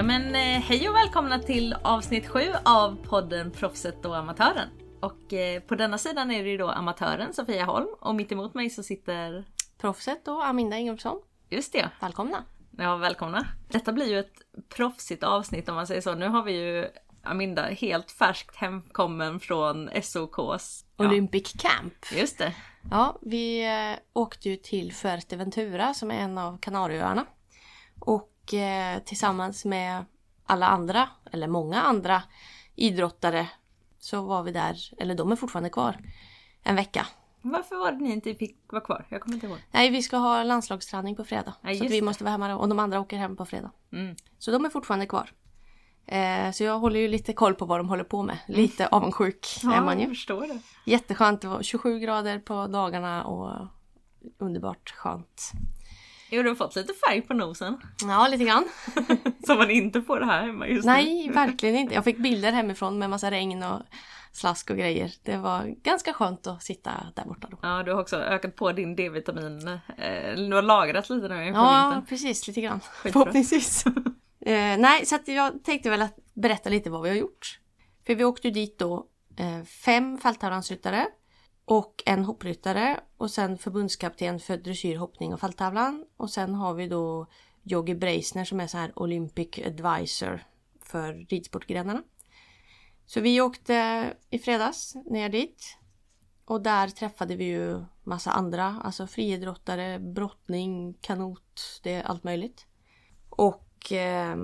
Ja men eh, hej och välkomna till avsnitt 7 av podden Proffset och Amatören. Och eh, på denna sidan är det ju då amatören Sofia Holm och mitt emot mig så sitter Proffset och Aminda Ingolfsson. Just det. Välkomna! Ja, välkomna. Detta blir ju ett proffsigt avsnitt om man säger så. Nu har vi ju Aminda helt färskt hemkommen från SOKs ja, Olympic Camp. Just det. Ja, vi eh, åkte ju till Fuerteventura som är en av Kanarieöarna. Och eh, tillsammans med alla andra, eller många andra idrottare så var vi där, eller de är fortfarande kvar, en vecka. Varför var det ni inte fick vara kvar? Jag kommer inte ihåg. Nej, vi ska ha landslagsträning på fredag. Ja, så vi måste vara hemma och de andra åker hem på fredag. Mm. Så de är fortfarande kvar. Eh, så jag håller ju lite koll på vad de håller på med. Lite avundsjuk är man jag ju. förstår det. Jätteskönt, det var 27 grader på dagarna och underbart skönt. Jo, du har fått lite färg på nosen. Ja, lite grann. Som man inte får här hemma just nu. Nej, verkligen inte. Jag fick bilder hemifrån med massa regn och slask och grejer. Det var ganska skönt att sitta där borta då. Ja, du har också ökat på din D-vitamin. Eh, du har lagrat lite nu inför Ja, vintern. precis. Lite grann. Skitbra. Förhoppningsvis. eh, nej, så att jag tänkte väl att berätta lite vad vi har gjort. För vi åkte dit då eh, fem fälttävlansryttare och en hoppryttare och sen förbundskapten för dressyr, hoppning och fälttävlan. Och sen har vi då Jogge Breisner som är så här Olympic advisor för ridsportgrenarna. Så vi åkte i fredags ner dit. Och där träffade vi ju massa andra, alltså friidrottare, brottning, kanot, det är allt möjligt. Och eh,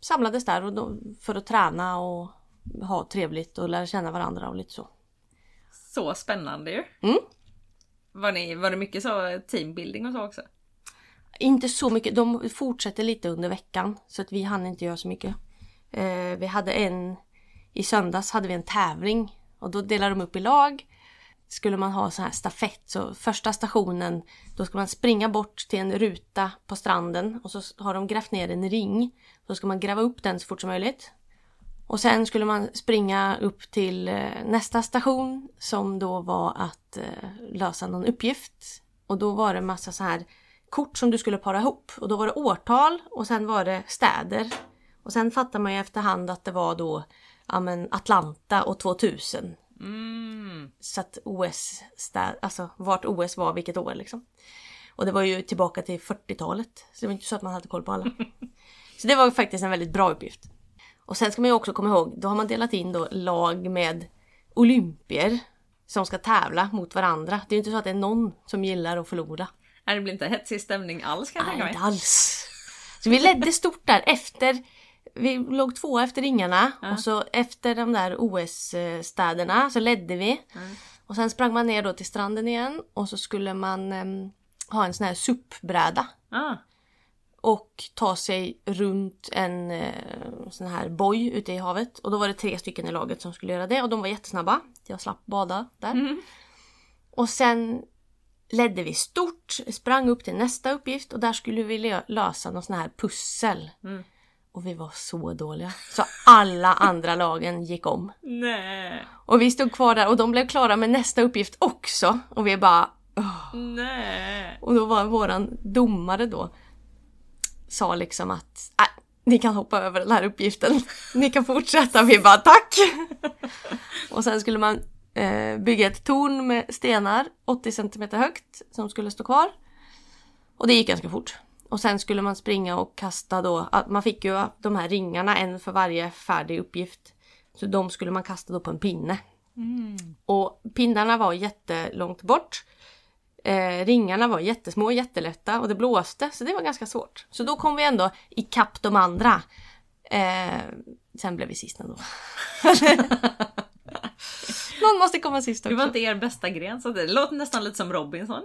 samlades där och då, för att träna och ha trevligt och lära känna varandra och lite så. Så spännande ju. Mm. Var, ni, var det mycket så teambuilding och så också? Inte så mycket, de fortsätter lite under veckan så att vi hann inte göra så mycket. Eh, vi hade en, i söndags hade vi en tävling och då delade de upp i lag. Skulle man ha så här stafett så första stationen då ska man springa bort till en ruta på stranden och så har de grävt ner en ring. Då ska man gräva upp den så fort som möjligt. Och sen skulle man springa upp till eh, nästa station som då var att eh, lösa någon uppgift. Och då var det massa så här kort som du skulle para ihop. Och då var det årtal och sen var det städer. Och sen fattar man ju efterhand att det var då ja, men Atlanta och 2000. Mm. Så att OS, alltså vart OS var vilket år liksom. Och det var ju tillbaka till 40-talet. Så det var inte så att man hade koll på alla. Så det var faktiskt en väldigt bra uppgift. Och sen ska man ju också komma ihåg, då har man delat in då lag med olympier som ska tävla mot varandra. Det är ju inte så att det är någon som gillar att förlora. Nej, det blir inte hetsig stämning alls kan jag tänka inte mig. alls. Så vi ledde stort där efter. Vi låg två efter ringarna och så efter de där OS-städerna så ledde vi. Och sen sprang man ner då till stranden igen och så skulle man em, ha en sån här SUP-bräda. Ah, Och ta sig runt en eh, sån här boj ute i havet. Och då var det tre stycken i laget som skulle göra det och de var jättesnabba. Jag slapp bada där. Och sen ledde vi stort, sprang upp till nästa uppgift och där skulle vi lö- lösa någon sån här pussel. Och vi var så dåliga. Så alla andra lagen gick om. nej, Och vi stod kvar där och de blev klara med nästa uppgift också. Och vi bara... "Åh." nej. Och då var våran domare då sa liksom att "Nej, ni kan hoppa över den här uppgiften. Ni kan fortsätta. Vi bara tack! och sen skulle man eh, bygga ett torn med stenar 80 cm högt som skulle stå kvar. Och det gick ganska fort. Och sen skulle man springa och kasta då, man fick ju de här ringarna, en för varje färdig uppgift. Så de skulle man kasta då på en pinne. Och pinnarna var jättelångt bort. Eh, ringarna var jättesmå, jättelätta och det blåste så det var ganska svårt. Så då kom vi ändå ikapp de andra. Eh, sen blev vi sist ändå. Någon måste komma sist också. Det var inte er bästa gren så det låter nästan lite som Robinson.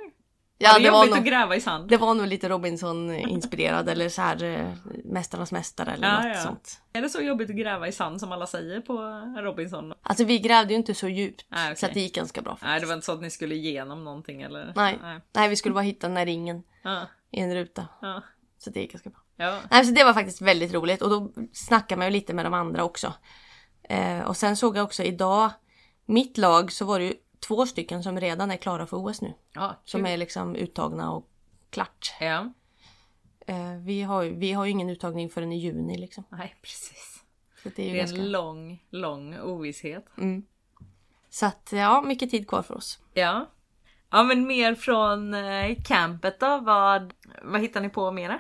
Ja, det, det, var jobbigt att nog, gräva i sand? det var nog lite Robinson-inspirerad eller så här eh, Mästarnas mästare eller Ja, något ja. sånt. Är det så jobbigt att gräva i sand som alla säger på Robinson? Alltså vi grävde ju inte så djupt Nej, okej. så att det gick ganska bra. Nej, det var inte så att ni skulle igenom någonting eller? Nej. Nej. Nej, vi skulle bara hitta den där ringen Ja, i en ruta. ja, Så det gick ganska bra. ja. Nej, så det var faktiskt väldigt roligt och då snackade man ju lite med de andra också. Eh, och sen såg jag också idag, mitt lag så var det ju två stycken som redan är klara för OS nu. ja Som är liksom uttagna och klart. Ja. Eh, vi, har, vi har ju ingen uttagning förrän i juni liksom. Nej precis. Så det är Det är ganska... en lång, lång ovisshet. Mm. Så att ja, mycket tid kvar för oss. Ja. Ja men mer från eh, campet då? Vad, vad hittar ni på mera?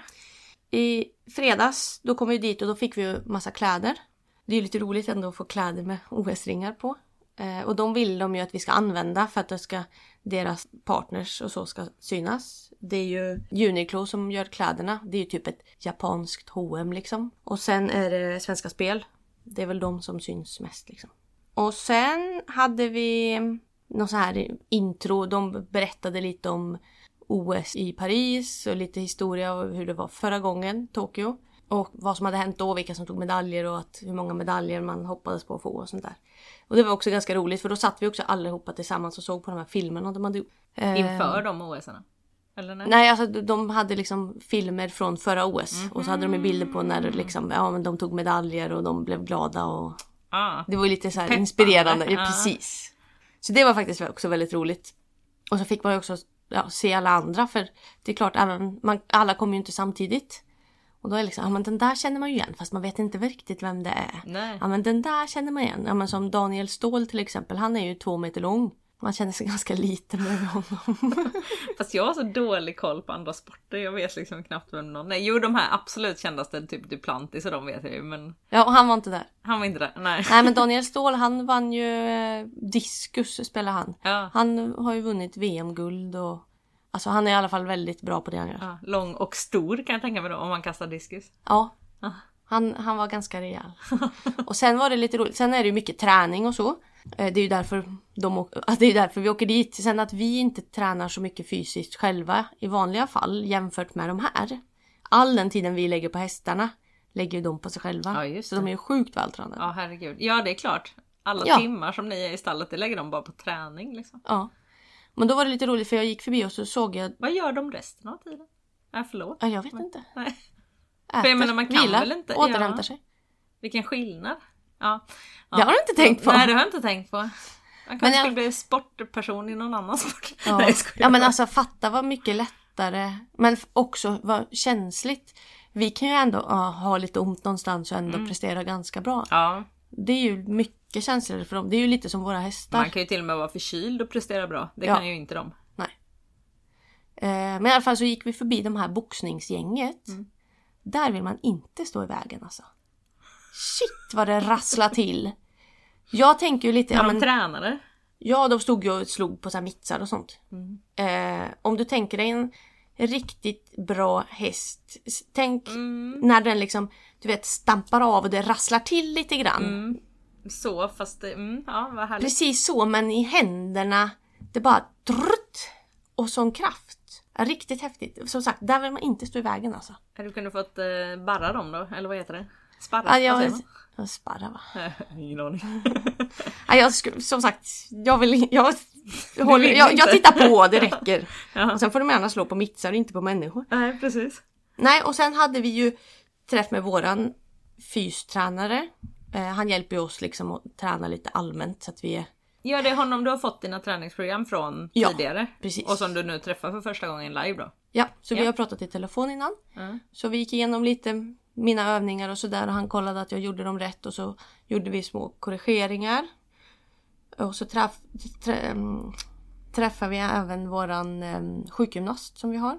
I fredags, då kom vi dit och då fick vi ju massa kläder. Det är ju lite roligt ändå att få kläder med OS-ringar på. Eh, och de vill de ju att vi ska använda för att det ska, deras partners och så ska synas. Det är ju Uniqlo som gör kläderna. Det är ju typ ett japanskt H&M liksom. Och sen är det Svenska Spel. Det är väl de som syns mest liksom. Och sen hade vi någon så här intro. De berättade lite om OS i Paris och lite historia och hur det var förra gången, Tokyo. Och vad som hade hänt då, vilka som tog medaljer och att hur många medaljer man hoppades på att få och sånt där. Och det var också ganska roligt för då satt vi också allihopa tillsammans och såg på de här filmerna de hade gjort. Eh, Inför de OS-arna? Eller nej? Nej, alltså de hade liksom filmer från förra OS och så hade de ju bilder på när liksom, ja, men de tog medaljer och de blev glada och Ah. det var ju lite så inspirerande. Ja, Ja. precis. Så det var faktiskt också väldigt roligt. Och så fick man också ja, se alla andra för det är klart, även, man, alla kommer ju inte samtidigt. Och då är det liksom, ja men den där känner man ju igen fast man vet inte riktigt vem det är. Nej. Ja men den där känner man igen. Ja men som Daniel Ståhl till exempel, han är ju två meter lång. Man känner sig ganska liten med honom. Fast jag har så dålig koll på andra sporter. Jag vet liksom knappt vem någon är. Jo de här absolut kändaste, typ Duplantis och de vet jag ju. Men ja och han var inte där. han var inte där. Nej. Nej men Daniel Ståhl han vann ju eh, diskus spelar han. Ja. Han har ju vunnit VM-guld och alltså han är i alla fall väldigt bra på det han gör. ja. Lång och stor kan jag tänka mig då om man kastar diskus. Ja. Han, han var ganska rejäl. Och sen var det lite roligt. Sen är det ju mycket träning och så. Eh, Det är ju därför, de, åk- alltså det är därför vi åker dit. Sen att vi inte tränar så mycket fysiskt själva i vanliga fall jämfört med de här. All den tiden vi lägger på hästarna lägger ju de på sig själva. Ja, så de är ju sjukt vältränade. Ja herregud. Ja det är klart. Alla Ja. timmar som ni är i stallet det lägger de bara på träning liksom. Ja. Men då var det lite roligt för jag gick förbi och så såg jag... Vad gör de resten av tiden? Ja förlåt. Ja, jag vet inte. Nej. Äter, jag menar, man kan vilar, väl inte- återhämtar ja. sig. Vilken skillnad. Ja. ja. Det har du inte tänkt på. Nej det har jag inte tänkt på. Man kanske Men jag- skulle bli sportperson i någon annan sport. Ja. Nej, ja men alltså fatta vad mycket lättare. Men också vad känsligt. Vi kan ju ändå ja, ha lite ont någonstans och Mm. ändå prestera ganska bra. Ja, Det är ju mycket känsligare för dem. Det är ju lite som våra hästar. man kan ju till och med vara förkyld och prestera bra. Det Ja. kan ju inte de. Nej. Eh, men i alla fall så gick vi förbi de här boxningsgänget. Mm. Där vill man inte stå i vägen alltså. Shit vad det rasslar till. Jag tänker ju lite, När ja, de men, tränade. ja de stod ju och slog på så här mittsar och sånt. Mm. Eh, om du tänker dig en riktigt bra häst. Tänk Mm. när den liksom, du vet, stampar av och det rasslar till lite grann. Mm. Så fast det, mm, ja vad härligt. Precis så, men i händerna, det bara drutt och sån kraft. Riktigt häftigt. Som sagt, där vill man inte stå i vägen alltså. Du kunde fått eh, barra dem då, eller vad heter det? Sparra? Ja, jag, jag sparrar va? Ingen aning. Ja, jag, sku- som sagt, jag vill, jag, håller, jag, jag tittar på, det räcker. Ja. Och sen får de gärna slå på mittsar och inte på människor. Nej precis. Nej, och sen hade vi ju träff med våran fystränare. Eh, han hjälper oss liksom att träna lite allmänt så att vi är... Ja det är honom du har fått dina träningsprogram från Ja, tidigare. precis. Och som du nu träffar för första gången live då. Ja, så vi Ja. har pratat i telefon innan. Mm. Så vi gick igenom lite mina övningar och sådär och han kollade att jag gjorde dem rätt och så gjorde vi små korrigeringar. Och så träff, trä, mm, träffade vi även våran um, sjukgymnast som vi har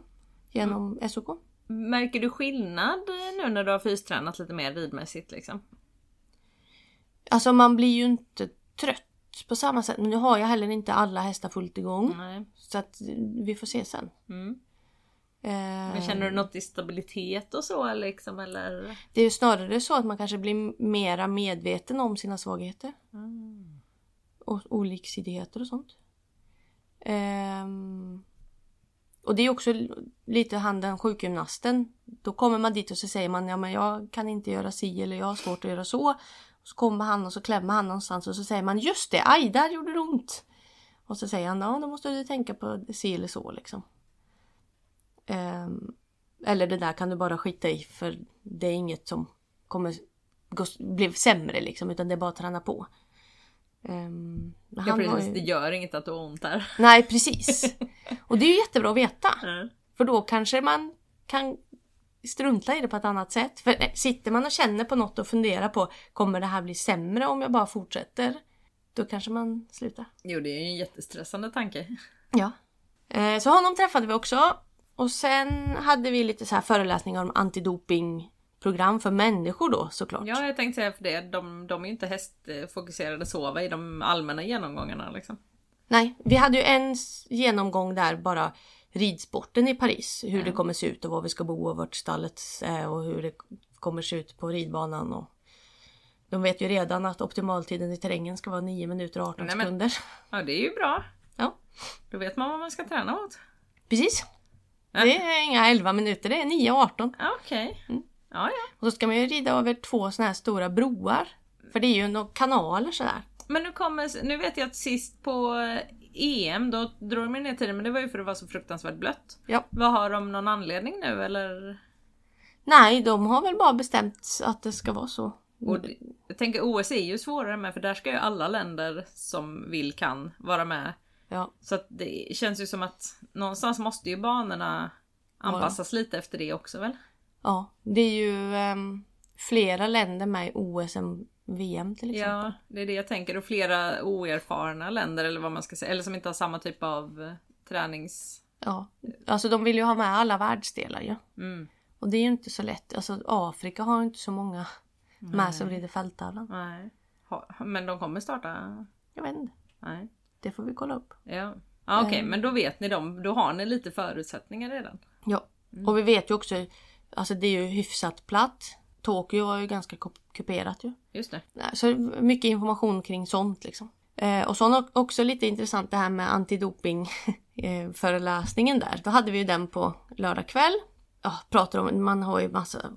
genom SOK. Märker du skillnad eh, nu när du har fystränat lite mer ridmässigt liksom? Alltså man blir ju inte trött på samma sätt men nu har jag heller inte alla hästar fullt igång. Nej. Så att eh, vi får se sen. Mm. Eh, Men känner du något i stabilitet och så liksom eller? Det är ju snarare så att man kanske blir mera medveten om sina svagheter. Mm. och oliksidigheter och sånt. Ehm, och det är också lite han den sjukgymnasten. Då kommer man dit och så säger man ja men jag kan inte göra si eller jag har svårt att göra så. Och så kommer han och så klämmer han någonstans och så säger man just det, aj där gjorde det ont. Och så säger han ja då måste du tänka på si eller så liksom. Um, eller det där kan du bara skita i för det är inget som kommer gå, bli sämre liksom utan det är bara att träna på. Ehm, Ja precis, ju- det gör inget att du har ont här. Nej precis. Och det är ju jättebra att veta. Mm. För då kanske man kan strunta i det på ett annat sätt. För eh, sitter man och känner på något och funderar på kommer det här bli sämre om jag bara fortsätter? Då kanske man slutar. Jo, det är ju en jättestressande tanke. Ja. Eh, så honom träffade vi också. Och sen hade vi lite så här föreläsningar om antidopingprogram för människor då såklart. Ja, jag tänkte säga för det. De, de är ju inte hästfokuserade så va, i de allmänna genomgångarna liksom. Nej, vi hade ju en genomgång där bara ridsporten i Paris. Hur det kommer se ut och var vi ska bo och vart stallet är och hur det kommer se ut på ridbanan. Och de vet ju redan att optimaltiden i terrängen ska vara 9 minuter och 18 Nej, men- sekunder. Ja, det är ju bra. Ja, Då vet man vad man ska träna mot. precis. Det är inga 11 minuter, det är 9 och 18. Ja, okej. Mm. Ja, ja. Och då ska man ju rida över två såna här stora broar. För det är ju några kanaler sådär. Men nu kommer, nu vet jag att sist på EM då drog de ner tiden men det var ju för att det var så fruktansvärt blött. Ja. Vad har de någon anledning nu eller? Nej, de har väl bara bestämt att det ska vara så. Och det- jag tänker OS är ju svårare med för där ska ju alla länder som vill kan vara med. Ja, Så det känns ju som att någonstans måste ju banorna anpassas lite efter det också väl? Ja. det är ju ehm, flera länder med i OS än VM till exempel. Ja, det är det jag tänker. Och flera oerfarna länder eller vad man ska säga. Eller som inte har samma typ av eh, tränings... Ja, alltså de vill ju ha med alla världsdelar ju. Mm. Och det är ju inte så lätt. Alltså Afrika har ju inte så många med som rider fälttävlan. Nej. Men de kommer starta? Jag vet inte. Nej. Det får vi kolla upp. Ja. ja Okej, Eh. men då vet ni dem. Då har ni lite förutsättningar redan. Ja. Och vi vet ju också, alltså det är ju hyfsat platt. Tokyo var ju ganska kup- kuperat ju. Just det. Så mycket information kring sånt liksom. Eh, och så också lite intressant det här med antidoping eh, föreläsningen där. Då hade vi ju den på lördag kväll. Ja, pratar om, man har ju massa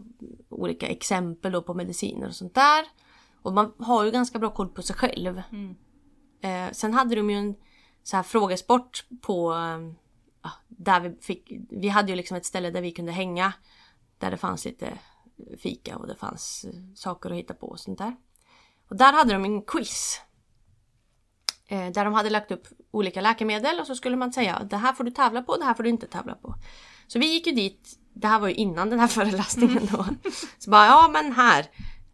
olika exempel då på mediciner och sånt där. Och man har ju ganska bra koll på sig själv. Eh, sen hade de ju en så här frågesport på eh, där vi fick, vi hade ju liksom ett ställe där vi kunde hänga. Där det fanns lite fika och det fanns eh, saker att hitta på och sånt där. Och där hade de en quiz. Eh, där de hade lagt upp olika läkemedel och så skulle man säga det här får du tävla på, det här får du inte tävla på. Så vi gick ju dit, det här var ju innan den här föreläsningen då. Så bara ja men här,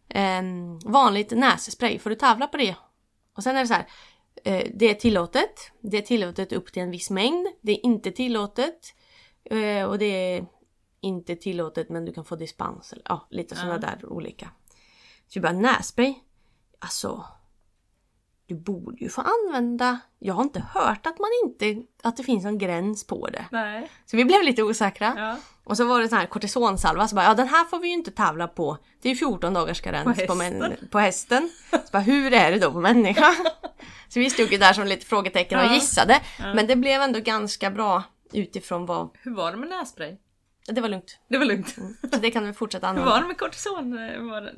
eh, vanligt nässpray, får du tävla på det? Och sen är det så här, eh, det är tillåtet, det är tillåtet upp till en viss mängd, det är inte tillåtet och det är inte tillåtet men du kan få dispens. Eller, ja, lite sådana där olika. Så vi bara nässpray, alltså du borde ju få använda. Jag har inte hört att man inte, att det finns en gräns på det. Nej. Så vi blev lite osäkra. Ja. Och så var det sån här kortisonsalva, så bara, ja den här får vi ju inte tävla på. Det är 14 dagars karens På på, män- på hästen. Så bara, hur är det då på människa? så vi stod ju där som lite frågetecken och Ja. gissade. Men det blev ändå ganska bra utifrån vad... Hur var det med nässpray? Det var lugnt. Det var lugnt. Så det kan vi fortsätta Hur var använda. det med kortison? Var det...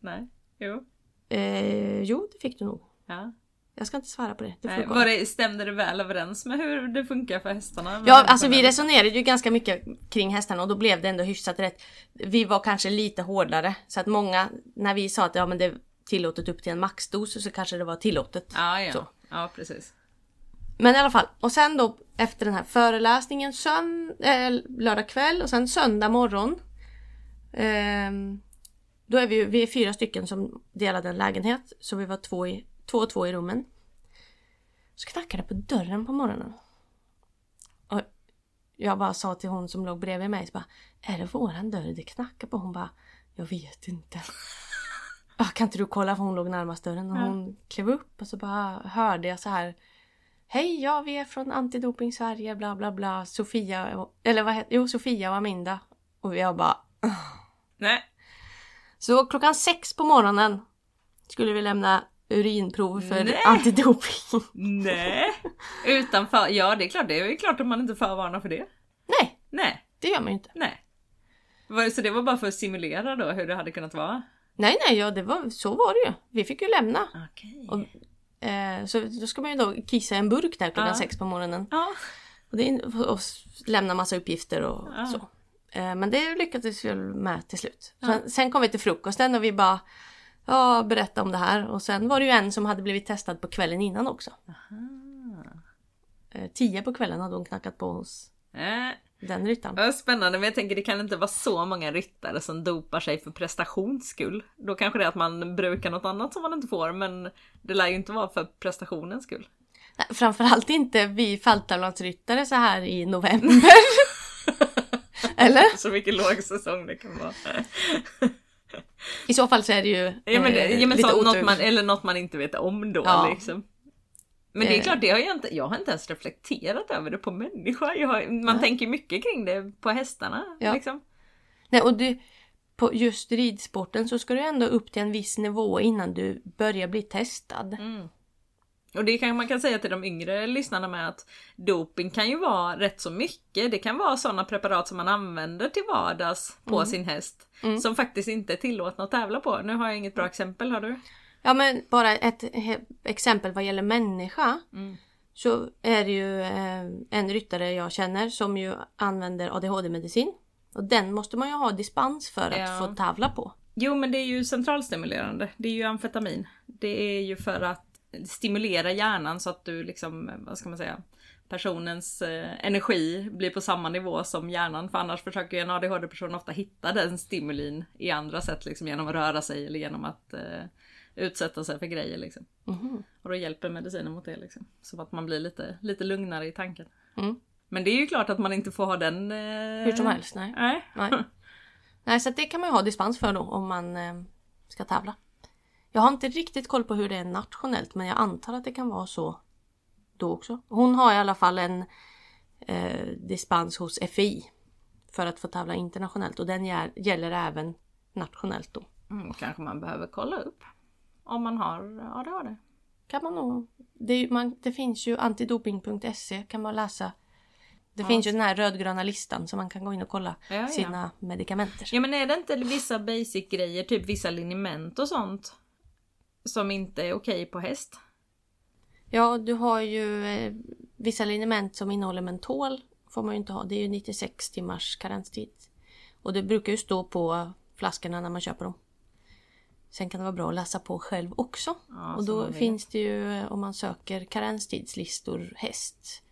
Nej. Jo. Eh, jo, det fick du nog. Ja. Jag ska inte svara på det. det Nej. Var det, stämde det väl överens med hur det funkar för hästarna? Ja, alltså vi resonerade ju ganska mycket kring hästarna och då blev det ändå hyfsat rätt. Vi var kanske lite hårdare så att många, när vi sa att ja, men det är tillåtet upp till en maxdos så kanske det var tillåtet. Ja, ja. Så. Ja, precis. Men i alla fall, och sen då efter den här föreläsningen sönd äh, lördag kväll och sen söndag morgon. ehm, då är vi, vi är fyra stycken som delade en lägenhet så vi var två, i, två och två i rummen. Så knackade det på dörren på morgonen. Och jag bara sa till hon som låg bredvid mig, så bara, är det våran dörr det knackar på? Hon bara, jag vet inte. "Ah, kan inte du kolla? För hon låg närmast dörren och hon klev upp och så bara hörde jag så här Hej, ja vi är från Antidoping Sverige, bla bla bla, Sofia, och- eller vad heter, jo Sofia och Aminda. Och jag bara... Nej. Så klockan sex på morgonen skulle vi lämna urinprov för Nej. antidoping. Nej. Utanför. Ja, det är klart. Det är ju klart att man inte förvarnar för det. Nej, Nej. det gör man ju inte. Nej. Så det var bara för att simulera då hur det hade kunnat vara? Nej, nej, ja, det var, så var det ju. Vi fick ju lämna. Okej. Och, eh, så då ska man ju då kissa i en burk där klockan Ja. sex på morgonen. Ja. Och, det, är- och lämna massa uppgifter och Ja. så. Eh, Men det lyckades vi med till slut. Sen, sen kom vi till frukosten och vi bara ja, berätta om det här. Och sen var det ju en som hade blivit testad på kvällen innan också. Eh, Tio på kvällen hade hon knackat på oss. Den ryttaren. Spännande, men jag tänker det kan inte vara så många ryttare som dopar sig för prestations skull. Då kanske det är att man brukar något annat som man inte får, men det lär ju inte vara för prestationens skull. Nej, framförallt inte vi fälttävlansryttare så här i november. Eller? Så mycket lågsäsong det kan vara. I så fall så är det ju Ja, men, eh, ja, men lite så, otur. något man, eller något man inte vet om då Ja. liksom. Men det är Eh. klart, det har jag inte, jag har inte ens reflekterat över det på människa. Har, man Nej. tänker mycket kring det på hästarna. Ja. Liksom. Nej, och du, på just ridsporten så ska du ändå upp till en viss nivå innan du börjar bli testad. Mm. Och det kan man kan säga till de yngre lyssnarna med att doping kan ju vara rätt så mycket. Det kan vara sådana preparat som man använder till vardags på sin häst. Mm. Som faktiskt inte är tillåtna att tävla på. Nu har jag inget bra exempel, har du? Ja men bara ett exempel vad gäller människa. Mm. Så är det ju eh, en ryttare jag känner som ju använder ADHD-medicin. Och den måste man ju ha dispens för att Ja. få tävla på. Jo men det är ju centralstimulerande. Det är ju amfetamin. Det är ju för att stimulera hjärnan så att du liksom, vad ska man säga, personens eh, energi blir på samma nivå som hjärnan. För annars försöker ju en ADHD-person ofta hitta den stimulin i andra sätt, liksom genom att röra sig eller genom att eh, utsätta sig för grejer. Liksom. Mhm. Och då hjälper medicinen mot det. Liksom. Så att man blir lite, lite lugnare i tanken. Mm. Men det är ju klart att man inte får ha den... Eh... Hur som helst, nej. Nej. Nej. Nej, så det kan man ju ha dispens för då om man eh, ska tävla. Jag har inte riktigt koll på hur det är nationellt men jag antar att det kan vara så då också. Hon har i alla fall en eh, dispens hos FI för att få tävla internationellt och den gäller även nationellt då. Mm, kanske man behöver kolla upp. Om man har ADHD. Kan man nog. Det, man, det finns ju antidoping.se kan man läsa. Det Ja. finns ju den här rödgröna listan så man kan gå in och kolla Ja, ja. sina medikamenter. Ja men är det inte vissa basic grejer, typ vissa liniment och sånt? Som inte är okej på häst? Ja, du har ju eh, vissa liniment som innehåller mentol. Får man ju inte ha. Det är ju 96 timmars karenstid. Och det brukar ju stå på flaskorna när man köper dem. Sen kan det vara bra att läsa på själv också. Ja, och då finns det ju, om man söker karenstidslistor häst.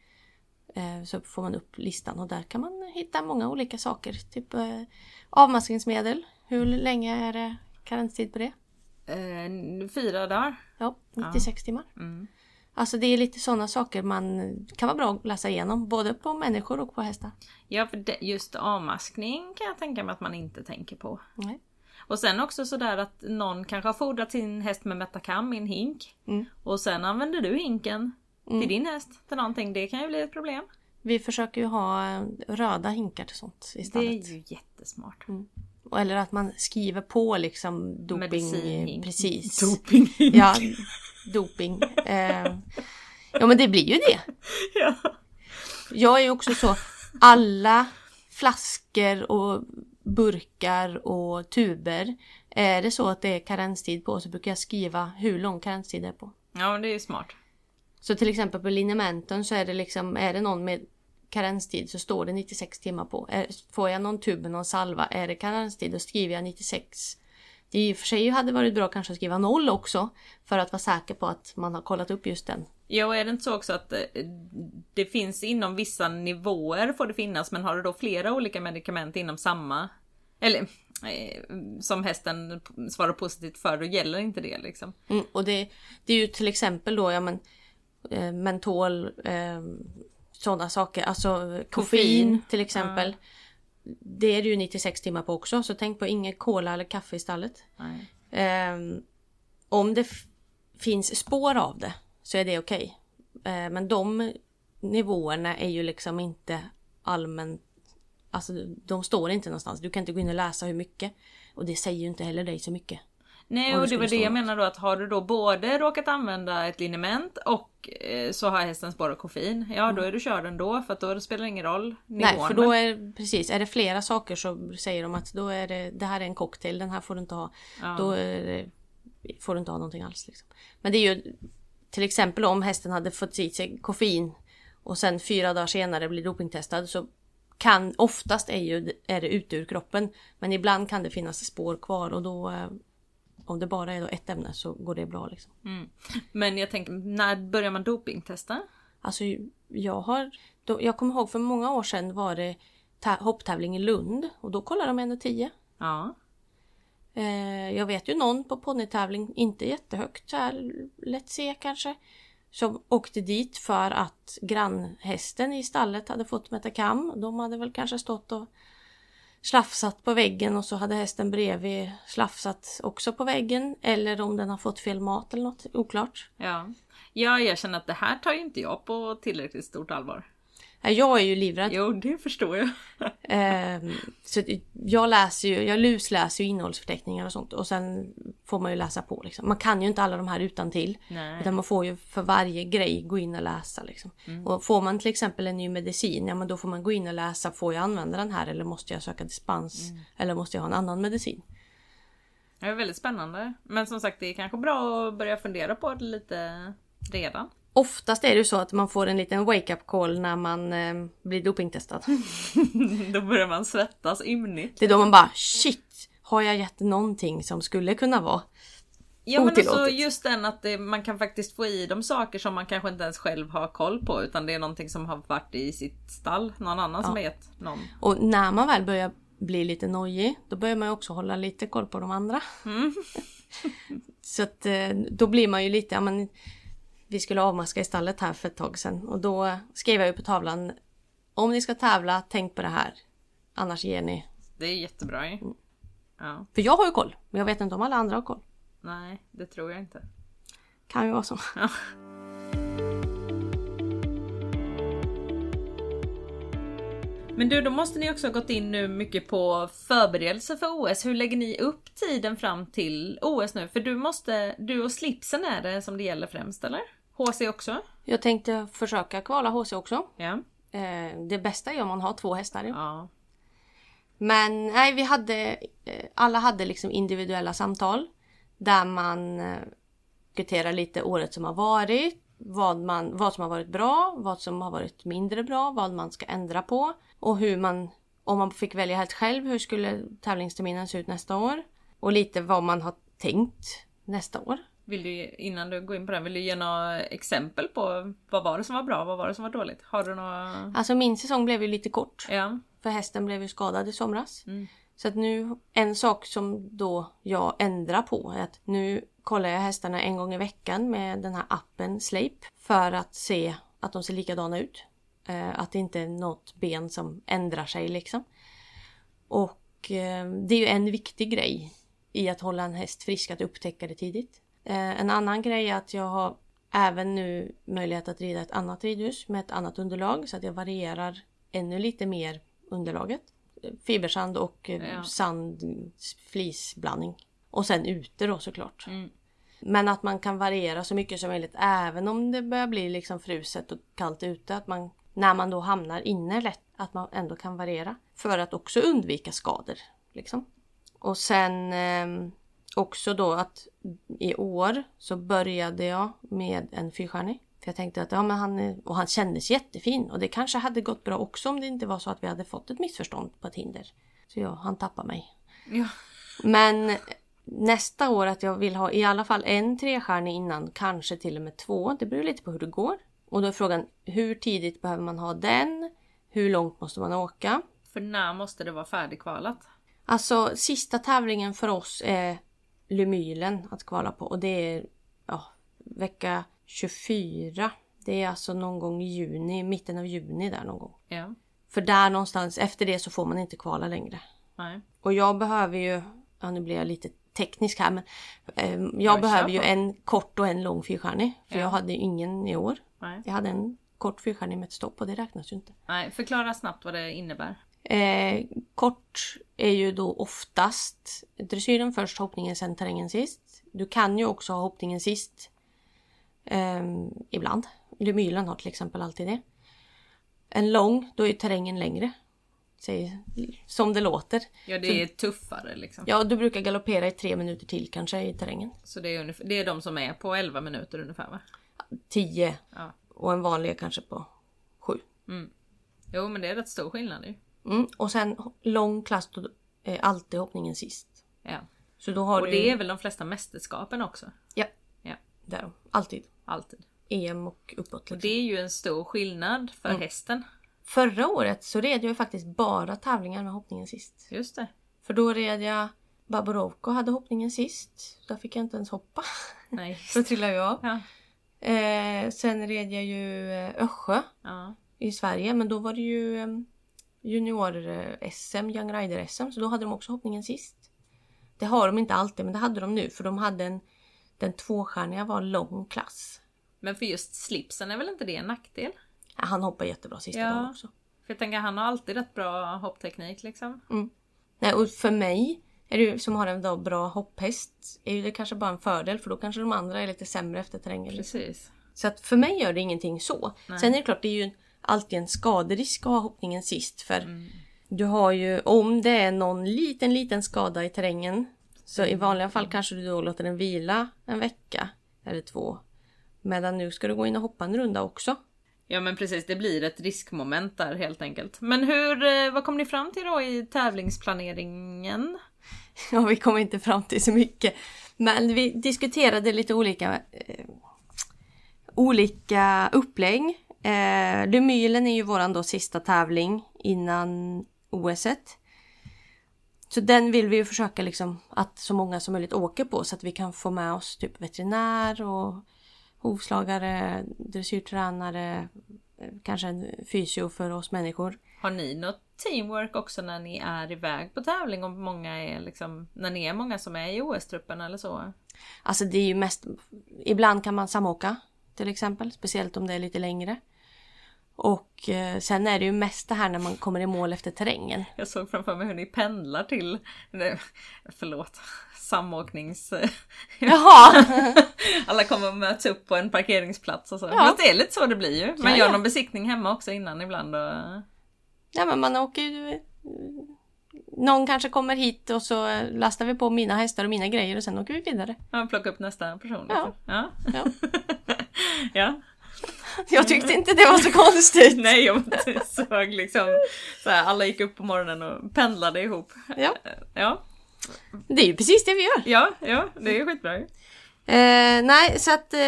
eh, Så får man upp listan och där kan man hitta många olika saker. Typ eh, avmaskningsmedel. Hur länge är det karenstid på det? Eh, fyra dagar. Ja, 96 timmar. Mm. Alltså det är lite sådana saker man kan vara bra att läsa igenom. Både på människor och på hästar. Ja för just avmaskning kan jag tänka mig att man inte tänker på. Nej. Och sen också sådär att någon kanske har fodrat sin häst med Metacam i en hink. Mm. Och sen använder du hinken till din häst till någonting. Det kan ju bli ett problem. Vi försöker ju ha eh, röda hinkar till sånt i Det är ju jättesmart. Och- Eller att man skriver på liksom doping. Medicinhink. Precis. Dopinghink. Ja, doping. Eh, ja men det blir ju det. Ja. Jag är ju också så. Alla flaskor och burkar och tuber. Är det så att det är karenstid på så brukar jag skriva hur lång karenstid det är på. ja det är smart. Så till exempel på linimenten så är det liksom, är det någon med karenstid så står det 96 timmar på. Får jag någon tub med någon salva, är det karenstid då skriver jag 96. Det i och för sig hade varit bra kanske att skriva noll också för att vara säker på att man har kollat upp just den. Ja, och är det inte så också att eh, det finns inom vissa nivåer får det finnas, men har du då flera olika medicament inom samma, eller eh, som hästen svarar positivt för, då gäller inte det liksom. Mm, och det, det är ju till exempel då, ja men eh, mentol, eh, sådana saker, alltså koffein, till exempel. Det är det ju 96 timmar på också, så tänk på ingen cola eller kaffe i stallet. Ehm, om det finns spår av det så är det okej. Eh, men de nivåerna är ju liksom inte allmänt... Alltså de står inte någonstans. Du kan inte gå in och läsa hur mycket. Och det säger ju inte heller dig så mycket. Nej, och det var det jag menar då att har du då både råkat använda ett liniment och eh, så har hästen spårat koffein, ja då är du körd ändå för att då spelar det ingen roll nivån. Nej, för då är precis, är det flera saker så säger de att då är det, det här är en cocktail, den här får du inte ha. Ja. Då det, får du inte ha någonting alls. Liksom. Men det är ju till exempel om hästen hade fått i sig koffein och sen fyra dagar senare blir dopingtestad så kan oftast är, ju, är det ute ur kroppen. Men ibland kan det finnas spår kvar och då eh, om det bara är då ett ämne så går det bra. Liksom. Mm. Men jag tänker, när börjar man dopingtesta? Alltså jag har, då, jag kommer ihåg för många år sedan var det tä- hopptävling i Lund och då kollade de 1,10. Ja. Eh, jag vet ju någon på ponnytävling, inte jättehögt, så här, lätt se kanske. Som åkte dit för att grannhästen i stallet hade fått Metacam. De hade väl kanske stått och slafsat på väggen och så hade hästen bredvid slafsat också på väggen. Eller om den har fått fel mat eller något, oklart. Ja. Ja, jag känner att det här tar ju inte jag på tillräckligt stort allvar. Jag är ju livrädd. Jo, det förstår jag. Ehm, så jag läser ju, jag lusläser ju innehållsförteckningar och sånt och sen får man ju läsa på liksom. Man kan ju inte alla de här utan till. Nej. Utan man får ju för varje grej gå in och läsa liksom. Och får man till exempel en ny medicin, ja men då får man gå in och läsa, får jag använda den här eller måste jag söka dispens? Eller måste jag ha en annan medicin? Det är väldigt spännande. Men som sagt, det är kanske bra att börja fundera på det lite redan. Oftast är det ju så att man får en liten wake-up call när man eh, blir dopingtestad. Då börjar man svettas ymnigt. Det är då man bara shit, har jag gett någonting som skulle kunna vara? Ja men alltså Otillåtet. just den att det, man kan faktiskt få i dem saker som man kanske inte ens själv har koll på utan det är någonting som har varit i sitt stall. Någon annan som har gett någon. Och när man väl börjar bli lite nojig, då börjar man också hålla lite koll på de andra. Så att eh, då blir man ju lite, ja men vi skulle avmaska i stallet här för ett tag sedan och då skrev jag ju på tavlan om ni ska tävla, tänk på det här. Annars ger ni. Det är jättebra ju. Ja, För jag har ju koll, men jag vet inte om alla andra har koll. nej det tror jag inte. Kan ju vara så. Ja. Men du, då måste ni också ha gått in nu mycket på förberedelse för OS. Hur lägger ni upp tiden fram till OS nu? För du måste, du och slipsen är det som det gäller främst eller? HC också? Jag tänkte försöka kvala HC också. Ja. Eh, det bästa är om man har två hästar. Ja. Men nej, vi hade, eh, alla hade liksom individuella samtal där man eh, diskuterar lite året som har varit, vad, man, vad som har varit bra, vad som har varit mindre bra, vad man ska ändra på och hur man, om man fick välja helt själv, hur skulle tävlingsterminen se ut nästa år? Och lite vad man har tänkt nästa år. Vill du, innan du går in på den, vill du ge några exempel på vad var det som var bra, vad var det som var dåligt? Har du några... Alltså min säsong blev ju lite kort. Ja. För hästen blev ju skadad i somras. Mm. Så att nu, en sak som då jag ändrar på är att nu kollar jag hästarna en gång i veckan med den här appen Sleip. För att se att de ser likadana ut. Eh, att det inte är något ben som ändrar sig liksom. Och eh, det är ju en viktig grej i att hålla en häst frisk, att upptäcka det tidigt. Eh, en annan grej är att jag har även nu möjlighet att rida ett annat ridhus med ett annat underlag så att jag varierar ännu lite mer underlaget. Fibersand och eh, Ja. sand flisblandning. Och sen ute då såklart. Mm. Men att man kan variera så mycket som möjligt även om det börjar bli liksom fruset och kallt ute. Att man, när man då hamnar inne lätt, att man ändå kan variera. För att också undvika skador. Liksom. Och sen eh, också då att i år så började jag med en fyrstjärnig. För jag tänkte att ja, men han, är- och han kändes jättefin och det kanske hade gått bra också om det inte var så att vi hade fått ett missförstånd på ett hinder. Så ja, han tappade mig. Ja. Men nästa år att jag vill ha i alla fall en trestjärnig innan, kanske till och med två. Det beror lite på hur det går. Och då är frågan hur tidigt behöver man ha den? Hur långt måste man åka? För när måste det vara färdigkvalat? Alltså sista tävlingen för oss är Lumylen att kvala på och det är ja, vecka 24. Det är alltså någon gång i juni, mitten av juni där någon gång. Ja. För där någonstans, efter det så får man inte kvala längre. Nej. Och jag behöver ju, ja nu blir jag lite teknisk här men eh, jag Ja, kör behöver ju en kort och en lång fyrstjärnig. För Ja. jag hade ingen i år. Nej. Jag hade en kort fyrstjärnig med ett stopp och det räknas ju inte. Nej. Förklara snabbt vad det innebär. Eh, kort är ju då oftast dressyren först, hoppningen sen terrängen sist. Du kan ju också ha hoppningen sist. ehm, ibland. Lumylen har till exempel alltid det. En lång, då är terrängen längre. Säg, som det låter. Ja det är tuffare liksom. Ja, du brukar galoppera i tre minuter till kanske i terrängen. Så det är, ungefär, det är de som är på 11 minuter ungefär va? Tio Ja. och en vanlig är kanske på sju. Jo men det är rätt stor skillnad ju. Mm. Och sen lång klass, då är alltid hoppningen sist. Ja. Så då har Och du... det är väl de flesta mästerskapen också? Ja, Ja. det är de. Alltid. Alltid. EM och uppåt. Och Liksom. det är ju en stor skillnad för hästen. Förra året så red jag ju faktiskt bara tävlingar med hoppningen sist. Just det. För då red jag Baborovko hade hoppningen sist. Där fick jag inte ens hoppa. Nej. Så trillade jag av. Ja. Eh, sen red jag ju eh, Össjö Ja. i Sverige men då var det ju eh, junior-SM, Young Rider-SM så då hade de också hoppningen sist. Det har de inte alltid men det hade de nu för de hade en den tvåstjärniga var lång klass. Men för just slipsen är väl inte det en nackdel? Ja, han hoppar jättebra sista Ja. dagen också. För jag tänker han har alltid rätt bra hoppteknik liksom. Nej, och för mig är det som har en då bra hopphäst är det kanske bara en fördel för då kanske de andra är lite sämre efter terrängen. liksom. Precis. Så att för mig gör det ingenting så. Sen är det klart, det är ju alltid en skaderisk att ha hoppningen sist. För du har ju, om det är någon liten, liten skada i terrängen. Så i vanliga fall kanske du då låter den vila en vecka eller två. Medan nu ska du gå in och hoppa en runda också. Ja men precis, det blir ett riskmoment där helt enkelt. Men hur, eh, vad kom ni fram till då i tävlingsplaneringen? Ja, vi kom inte fram till så mycket. Men vi diskuterade lite olika eh, olika upplägg. Eh, Lumylen är ju våran då sista tävling innan OS. -et. Så den vill vi ju försöka liksom att så många som möjligt åker på så att vi kan få med oss typ veterinär och hovslagare, dressyrtränare, eh, kanske en fysio för oss människor. Har ni något teamwork också när ni är iväg på tävling? Om många är liksom, när ni är många som är i OS-truppen eller så? Alltså det är ju mest, ibland kan man samåka till exempel, speciellt om det är lite längre. Och eh, sen är det ju mest det här när man kommer i mål efter terrängen. Jag såg framför mig hur ni pendlar till, nej, förlåt, samåknings... Jaha! Alla kommer och möts upp på en parkeringsplats och så. Ja. Fast det är lite så det blir ju. Man Ja, gör ja. någon besiktning hemma också innan ibland. Och... ja men man åker ju... Någon kanske kommer hit och så lastar vi på mina hästar och mina grejer och sen åker vi vidare. Ja, plocka upp nästa person. Ja. ja. Ja. ja. Jag tyckte inte det var så konstigt. Nej, jag såg liksom så här, alla gick upp på morgonen och pendlade ihop. Ja, Ja, det är ju precis det vi gör. ja, ja det är skitbra. Eh, nej, så att eh,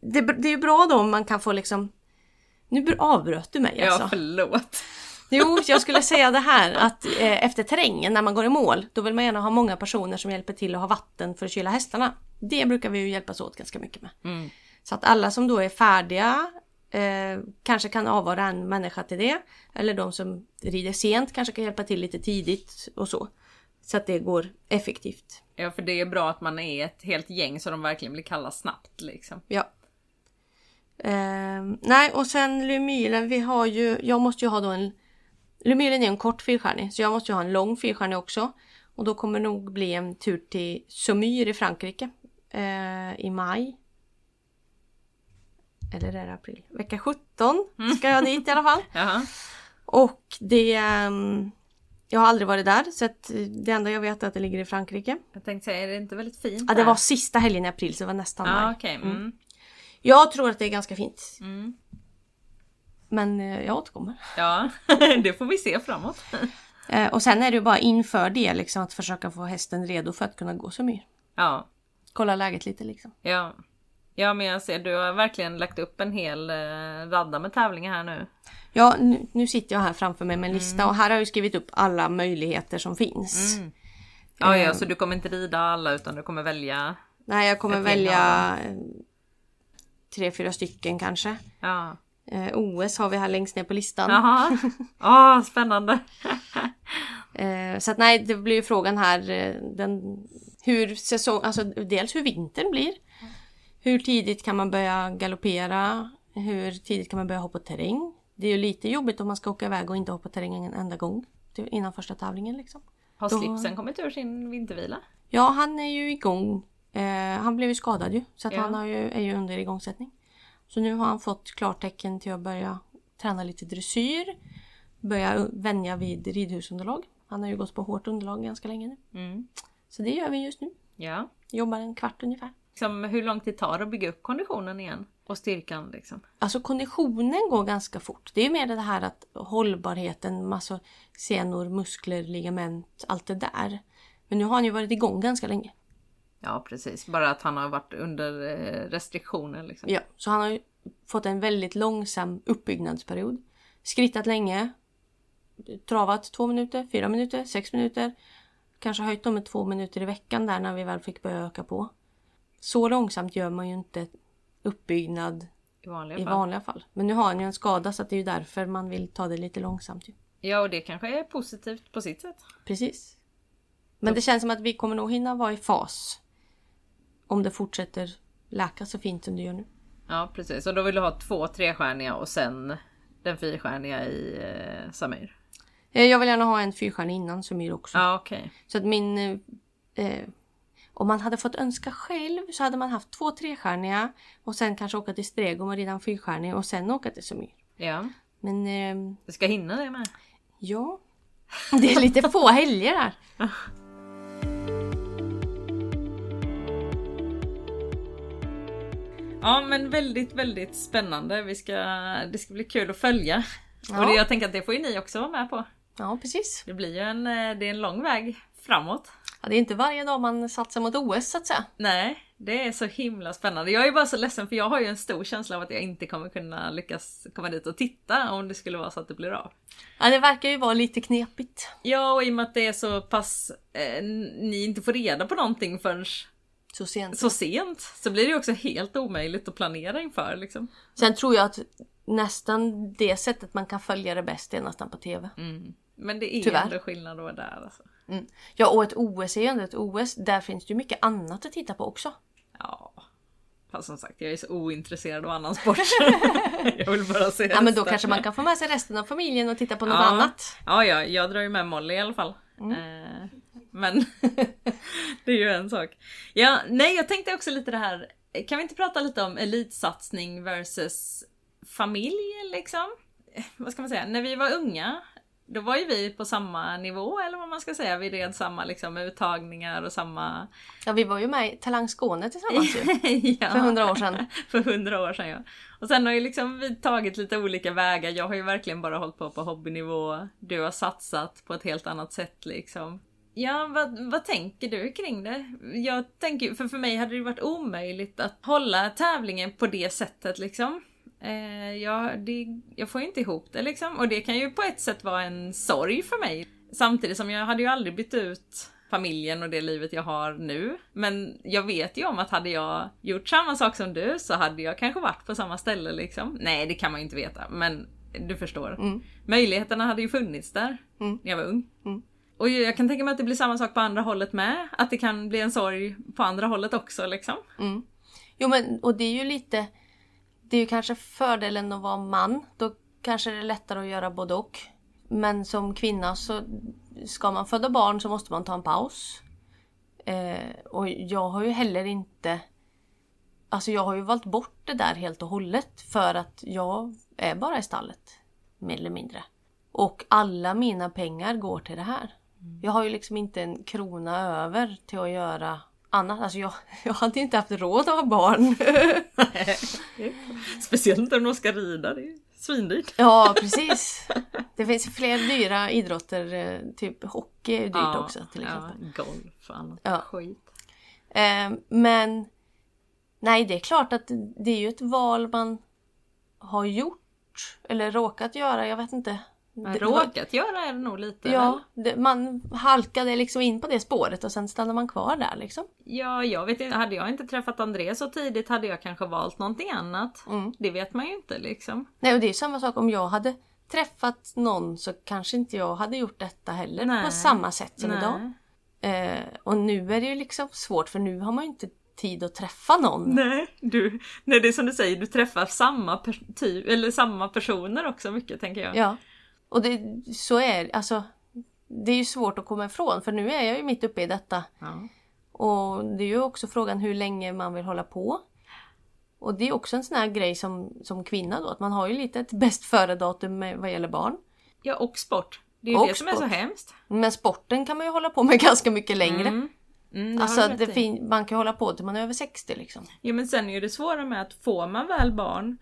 det, det är ju bra då om man kan få liksom... Nu br- avbröt du mig alltså. Ja, förlåt. Jo, jag skulle säga det här att eh, efter terrängen när man går i mål, då vill man gärna ha många personer som hjälper till att ha vatten för att kyla hästarna. Det brukar vi ju hjälpas åt ganska mycket med. Mm. Så att alla som då är färdiga eh, kanske kan avvara en människa till det. Eller de som rider sent kanske kan hjälpa till lite tidigt och så. Så att det går effektivt. Ja, för det är bra att man är ett helt gäng så de verkligen blir kalla snabbt liksom. Ja. Eh, nej, och sen Lumylen, vi har ju, jag måste ju ha då en... Lumylen är en kort fyrstjärnig, så jag måste ju ha en lång fyrstjärnig också. Och då kommer det nog bli en tur till Saumur i Frankrike eh, i maj. Eller är det april? Vecka 17 ska jag dit i alla fall. Jaha. Och det... ehm, jag har aldrig varit där, så att det enda jag vet är att det ligger i Frankrike. Jag tänkte säga, är det inte väldigt fint Ja, det där? var sista helgen i april, så det var nästan Ja, maj. okej. Mm. Jag tror att det är ganska fint. Mm. Men eh, jag återkommer. Ja, det får vi se framåt. Eh, och sen är det ju bara inför det liksom att försöka få hästen redo för att kunna gå så mycket. Ja, Kolla läget lite liksom. ja. Ja, men jag ser du har verkligen lagt upp en hel eh, radda med tävlingar här nu. Ja, nu, nu sitter jag här framför mig med en lista och här har jag skrivit upp alla möjligheter som finns. Mm. Ja, ja, Eh. så du kommer inte rida alla utan du kommer välja. Nej, jag kommer välja eh, tre, fyra stycken kanske. Ja. Eh, OS har vi här längst ner på listan. Jaha. Åh, spännande. Eh, så att nej, det blir ju frågan här eh, den, hur säsong, alltså dels hur vintern blir. Hur tidigt kan man börja galoppera? Hur tidigt kan man börja hoppa terräng? Det är ju lite jobbigt om man ska åka iväg och inte hoppa terräng en enda gång till- innan första tävlingen liksom. Har Då- slipsen kommit ur sin vintervila? Ja, han är ju igång. Eh, han blev ju skadad ju, så Ja. han ju, är ju under igångsättning. Så nu har han fått klartecken till att börja träna lite dressyr. Börja vänja vid ridhusunderlag. Han har ju gått på hårt underlag ganska länge nu. Mm. Så det gör vi just nu. Ja. Jobbar en kvart ungefär. Liksom, hur lång tid tar det att bygga upp konditionen igen? Och styrkan liksom? Alltså konditionen går ganska fort. Det är mer det här att hållbarheten, massa senor, muskler, ligament, allt det där. Men nu har han ju varit igång ganska länge. Ja precis, bara att han har varit under eh, restriktioner liksom. Ja, så han har ju fått en väldigt långsam uppbyggnadsperiod. skrittat länge. Travat två minuter, fyra minuter, sex minuter. Kanske höjt dem med två minuter i veckan där när vi väl fick börja öka på. Så långsamt gör man ju inte uppbyggnad I vanliga i fall. vanliga fall. Men nu har han ju en skada så det är ju därför man vill ta det lite långsamt. Ju. Ja, och det kanske är positivt på sitt sätt. Precis. Men det känns som att vi kommer nog hinna vara i fas. Om det fortsätter läka så fint som det gör nu. Ja, precis. Och då vill du ha två trestjärniga och sen den fyrstjärniga i eh, Samir. Eh, Jag vill gärna ha en fyrstjärnig innan Sumir också. Ja, okej. Så att min... eh, Eh, om man hade fått önska själv så hade man haft två trestjärniga och sen kanske åka till Stregom och rida en fyrstjärnig och sen åka till Sumir. Ja, Men eh, du ska hinna det med. ja, det är lite få helger där. Ja, men väldigt, väldigt spännande. Vi ska, det ska bli kul att följa. Ja. Och det, jag tänker att det får ju ni också vara med på. Ja, precis. Det blir ju en, eh, det är en lång väg framåt. Ja, det är inte varje dag man satsar mot OS så att säga. Nej, det är så himla spännande. Jag är bara så ledsen för jag har ju en stor känsla av att jag inte kommer kunna lyckas komma dit och titta om det skulle vara så att det blir av. Ja, det verkar ju vara lite knepigt. Ja, och i och med att det är så pass... Eh, ni inte får reda på någonting förrän Så sent. så sent så blir det ju också helt omöjligt att planera inför liksom. Sen tror jag att nästan det sättet man kan följa det bäst är nästan på TV. Men det är Tyvärr. ändå skillnad då där alltså. Mm. Ja, och ett OS är ju ändå ett OS. Där finns det ju mycket annat att titta på också. Ja. Fast som sagt, jag är så ointresserad av annan sport. jag vill bara se Ja, men då kanske man kan få med sig resten av familjen och titta på något ja. annat. Ja, ja, jag drar ju med Molly i alla fall. Mm. Eh, men det är ju en sak. Ja, nej, jag tänkte också lite det här. Kan vi inte prata lite om elitsatsning versus familj liksom? Eh, Vad ska man säga? När vi var unga, då var ju vi på samma nivå eller vad man ska säga. Vi red samma liksom uttagningar och samma... Ja, vi var ju med i Talang Skåne tillsammans ju. ja. För hundra år sedan. För hundra år sedan ja. Och sen har ju liksom vi tagit lite olika vägar. Jag har ju verkligen bara hållit på på hobbynivå. Du har satsat på ett helt annat sätt liksom. Ja, vad, vad tänker du kring det? Jag tänker, för för mig hade det varit omöjligt att hålla tävlingen på det sättet liksom. Eh, jag, det, jag får inte ihop det liksom. Och det kan ju på ett sätt vara en sorg för mig. Samtidigt som jag hade ju aldrig bytt ut familjen och det livet jag har nu. Men jag vet ju om att hade jag gjort samma sak som du så hade jag kanske varit på samma ställe liksom. Nej, det kan man ju inte veta, men du förstår. Mm. Möjligheterna hade ju funnits där Mm. när jag var ung. Mm. Och jag kan tänka mig att det blir samma sak på andra hållet med. Att det kan bli en sorg på andra hållet också liksom. Mm. Jo men och det är ju lite det är ju kanske fördelen att vara man. Då kanske det är lättare att göra både och. Men som kvinna så ska man föda barn så måste man ta en paus. Eh, och jag har ju heller inte Alltså jag har ju valt bort det där helt och hållet för att jag är bara i stallet. Mer eller mindre. Och alla mina pengar går till det här. Jag har ju liksom inte en krona över till att göra annat. Alltså jag, jag hade inte haft råd att ha barn. Speciellt om de ska rida, det är svindyrt. ja precis. Det finns fler dyra idrotter. eh, Typ hockey är dyrt Ja, också till exempel. Ja, golf och annat Ja. skit. Eh, men nej, det är klart att det är ju ett val man har gjort. Eller råkat göra, jag vet inte. Råkat göra är det nog lite. Ja, det, man halkade liksom in på det spåret och sen stannar man kvar där liksom. ja, jag vet inte. Hade jag inte träffat André så tidigt hade jag kanske valt någonting annat. Mm. Det vet man ju inte liksom. Nej, och det är samma sak om jag hade träffat någon så kanske inte jag hade gjort detta heller Nej. på samma sätt som Nej. idag. Eh, och nu är det ju liksom svårt för nu har man ju inte tid att träffa någon. Nej, du, nej, det är som du säger, du träffar samma, per, typ, eller samma personer också mycket tänker jag. Ja. Och det, så är alltså Det är ju svårt att komma ifrån för nu är jag ju mitt uppe i detta. Ja. Och det är ju också frågan hur länge man vill hålla på. Och det är också en sån här grej som, som kvinna då, att man har ju lite ett bäst före-datum vad gäller barn. ja, och sport. Det är ju Och det som är så sport. hemskt. Men sporten kan man ju hålla på med ganska mycket längre. Mm. Mm, det Alltså det fin- man kan hålla på till man är över 60 liksom. Ja men sen är ju det svåra med att får man väl barn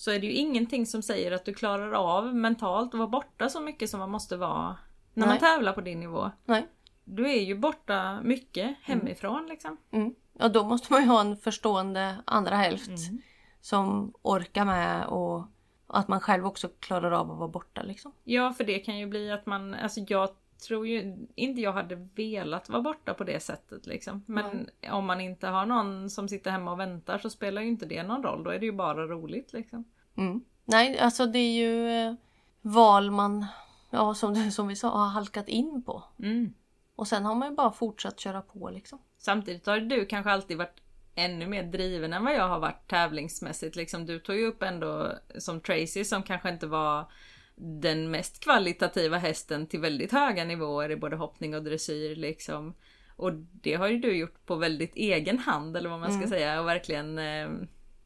så är det ju ingenting som säger att du klarar av mentalt att vara borta så mycket som man måste vara när man Nej. tävlar på din nivå. Nej. Du är ju borta mycket hemifrån liksom. Mm. Och då måste man ju ha en förstående andra hälft. Mm. Som orkar med och Och att man själv också klarar av att vara borta liksom. Ja, för det kan ju bli att man, alltså jag tror ju inte jag hade velat vara borta på det sättet liksom. Men om man inte har någon som sitter hemma och väntar så spelar ju inte det någon roll. Då är det ju bara roligt liksom. Mm. Nej, alltså det är ju eh, val man, ja som, som vi sa, har halkat in på. Mm. Och sen har man ju bara fortsatt köra på liksom. Samtidigt har du kanske alltid varit ännu mer driven än vad jag har varit tävlingsmässigt. Liksom, du tog ju upp ändå som Tracy som kanske inte var den mest kvalitativa hästen till väldigt höga nivåer i både hoppning och dressyr liksom. Och det har ju du gjort på väldigt egen hand eller vad man ska säga och verkligen eh,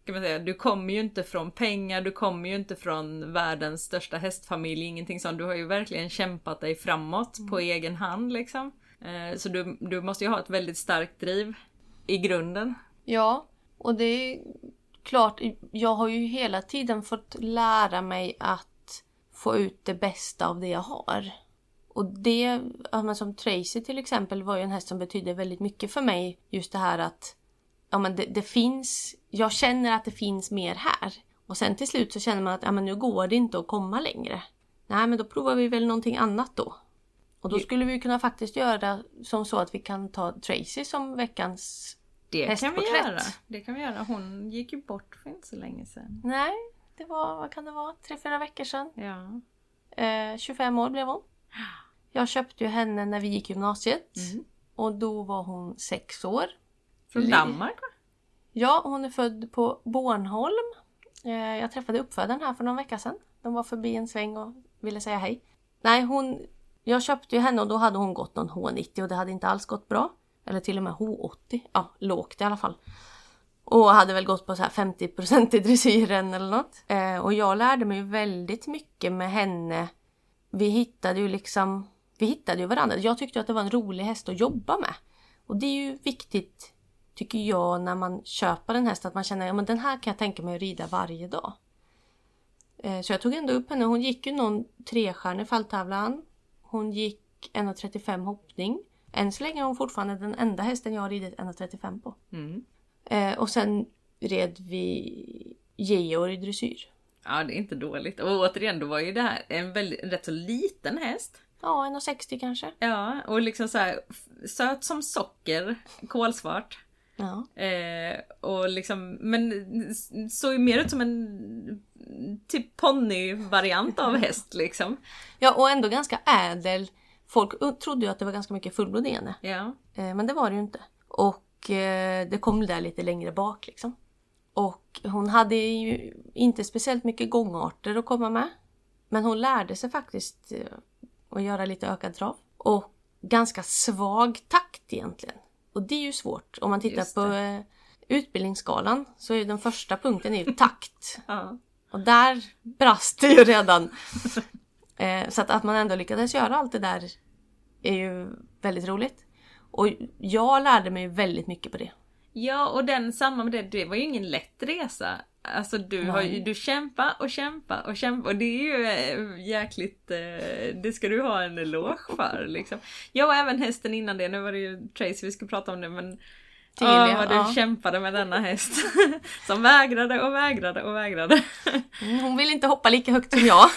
kan man säga, du kommer ju inte från pengar, du kommer ju inte från världens största hästfamilj, ingenting sånt. Du har ju verkligen kämpat dig framåt på egen hand liksom. Eh, Så du, du måste ju ha ett väldigt starkt driv i grunden. Ja, och det är klart, jag har ju hela tiden fått lära mig att få ut det bästa av det jag har. Och det, ja, som Tracy till exempel var ju en häst som betydde väldigt mycket för mig. Just det här att ja, men det, det finns, jag känner att det finns mer här. Och sen till slut så känner man att ja, men nu går det inte att komma längre. Nej, men då provar vi väl någonting annat då. Och då skulle vi kunna faktiskt göra som så att vi kan ta Tracy som veckans Det kan vi Hästporträtt. göra. Det kan vi göra. Hon gick ju bort för inte så länge sedan. Nej, det var, vad kan det vara, tre, fyra veckor sedan. Ja. Eh, 25 år blev hon. Jag köpte ju henne när vi gick gymnasiet. Mm. Och då var hon sex år. Från Danmark va? Ja, hon är född på Bornholm. Eh, jag träffade uppfödaren här för någon vecka sedan. De var förbi en sväng och ville säga hej. Nej, hon... Jag köpte ju henne och då hade hon gått någon H90 och det hade inte alls gått bra. Eller till och med H80. Ja, lågt i alla fall. Och hade väl gått på så här 50% i dressyren eller något. Eh, och jag lärde mig väldigt mycket med henne. Vi hittade ju liksom... Vi hittade ju varandra. Jag tyckte att det var en rolig häst att jobba med. Och det är ju viktigt tycker jag när man köper en häst att man känner att den här kan jag tänka mig att rida varje dag. Eh, Så jag tog ändå upp henne. Hon gick ju någon trestjärnig falltävlan. Hon gick 1,35 hoppning. Än så länge är hon fortfarande den enda hästen jag har ridit 1,35 på. Mm. Eh, Och sen red vi Georg i dressyr. Ja, det är inte dåligt. Och återigen, då var ju det här en väldigt, en rätt så liten häst. Ja, 1,60 kanske. Ja, och liksom så här söt som socker, kolsvart. Ja. Eh, och liksom, men såg ju mer ut som en typ ponnyvariant av häst liksom. ja, och ändå ganska ädel. Folk trodde ju att det var ganska mycket fullblod i henne. Ja. Eh, Men det var det ju inte. Och eh, det kom där lite längre bak liksom. Och hon hade ju inte speciellt mycket gångarter att komma med. Men hon lärde sig faktiskt eh, att göra lite ökad trav. Och ganska svag takt egentligen. Och det är ju svårt. Om man tittar på eh, utbildningsskalan så är den första punkten är ju takt. ja. Och där brast det ju redan. Eh, så att, att man ändå lyckades göra allt det där är ju väldigt roligt. Och jag lärde mig väldigt mycket på det. Ja, och den samma med det, det var ju ingen lätt resa. Alltså du har ju, Nej. du kämpar och kämpar och kämpar och det är ju eh, jäkligt, eh, det ska du ha en eloge för liksom. Jag och även hästen innan det, nu var det ju Tracy vi skulle prata om det men Tilia, Åh, vad du ja. kämpade med denna häst. Som vägrade och vägrade och vägrade. Mm, Hon vill inte hoppa lika högt som jag.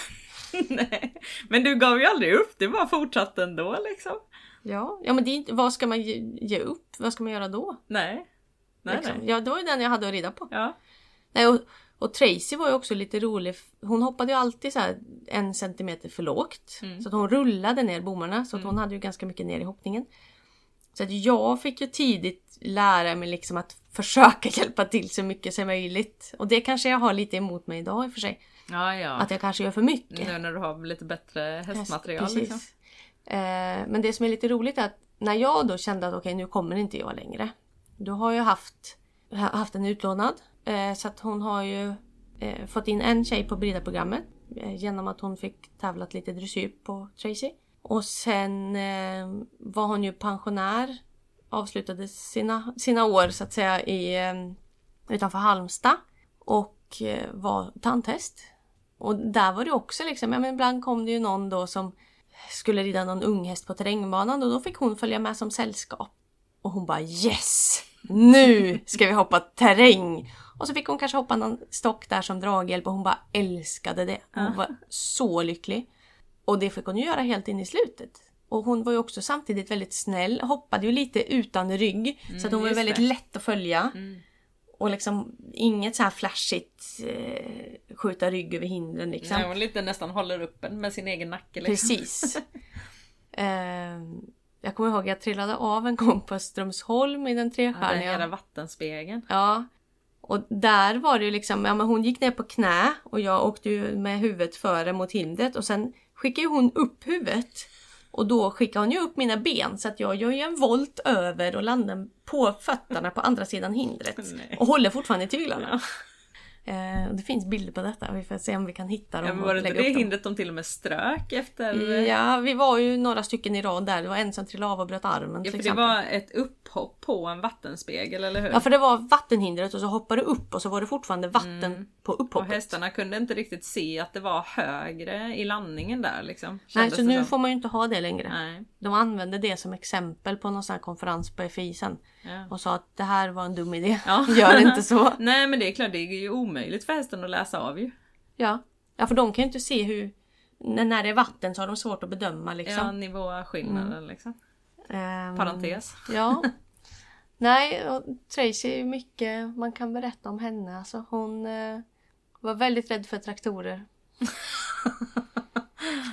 Nej. Men du gav ju aldrig upp, det bara fortsatte ändå liksom. Ja, ja men det är inte, vad ska man ge, ge upp? Vad ska man göra då? Nej. Nej, liksom? nej. Ja, det var ju den jag hade att rida på. Ja. Nej, och, och Tracy var ju också lite rolig. Hon hoppade ju alltid så en centimeter för lågt. Mm. Så att hon rullade ner bommarna. Så att hon hade ju ganska mycket ner i hoppningen. Så att jag fick ju tidigt lära mig liksom att försöka hjälpa till så mycket som möjligt. Och det kanske jag har lite emot mig idag i och för sig. Ja, ja. Att jag kanske gör för mycket. Nu när du har lite bättre hästmaterial Precis. liksom. Eh, men det som är lite roligt är att när jag då kände att okej nu kommer inte jag längre. Då har jag haft, haft en utlånad. Eh, så att hon har ju eh, fått in en tjej på bridarprogrammet. Eh, genom att hon fick tävlat lite dressyr på Tracy. Och sen eh, var hon ju pensionär. Avslutade sina, sina år så att säga i, eh, utanför Halmstad. Och eh, var tandtest. Och där var det också liksom, ja men ibland kom det ju någon då som skulle rida någon unghäst på terrängbanan och då fick hon följa med som sällskap. Och hon bara yes! Nu ska vi hoppa terräng! Och så fick hon kanske hoppa någon stock där som draghjälp och hon bara älskade det. Hon var så lycklig. Och det fick hon ju göra helt in i slutet. Och hon var ju också samtidigt väldigt snäll, hoppade ju lite utan rygg. så att hon var just väldigt det. lätt att följa. Mm. Och liksom inget så här flashigt eh, skjuta rygg över hindren liksom. Nej, hon lite nästan håller upp en med sin egen nacke. Liksom. Precis. Ehm, jag kommer ihåg jag trillade av en gång på Strömsholm i den Ja, den trestjärniga. jävla vattenspegeln. Ja. Och där var det ju liksom, ja men hon gick ner på knä och jag åkte ju med huvudet före mot hindret och sen skickade ju hon upp huvudet. Och då skickade hon ju upp mina ben så att jag gör ju en volt över och landar på fötterna på andra sidan hindret. Nej. Och håller fortfarande i tyglarna. Ja. Eh, det finns bilder på detta, vi får se om vi kan hitta dem Ja, var det inte det hindret de till och med strök efter? Ja, vi var ju några stycken i rad där. Det var en som trillade av och bröt armen Ja, för det var ett upphopp på en vattenspegel, eller hur? Ja, för det var vattenhindret och så hoppade det upp och så var det fortfarande vatten Mm. På och upphoppet. hästarna kunde inte riktigt se att det var högre i landningen där liksom. Nej, så nu som. får man ju inte ha det längre. Nej. De använde det som exempel på någon sån här konferens på FI sen. Ja. Och sa att det här var en dum idé. Ja. Gör inte så. Nej men det är klart, det är ju omöjligt för hästen att läsa av ju. Ja. ja, för de kan ju inte se hur... När det är vatten så har de svårt att bedöma Ja, liksom. nivåskillnaden liksom. Ehm, Parentes. Ja. Nej, och Tracy är mycket man kan berätta om henne. Alltså hon eh, var väldigt rädd för traktorer.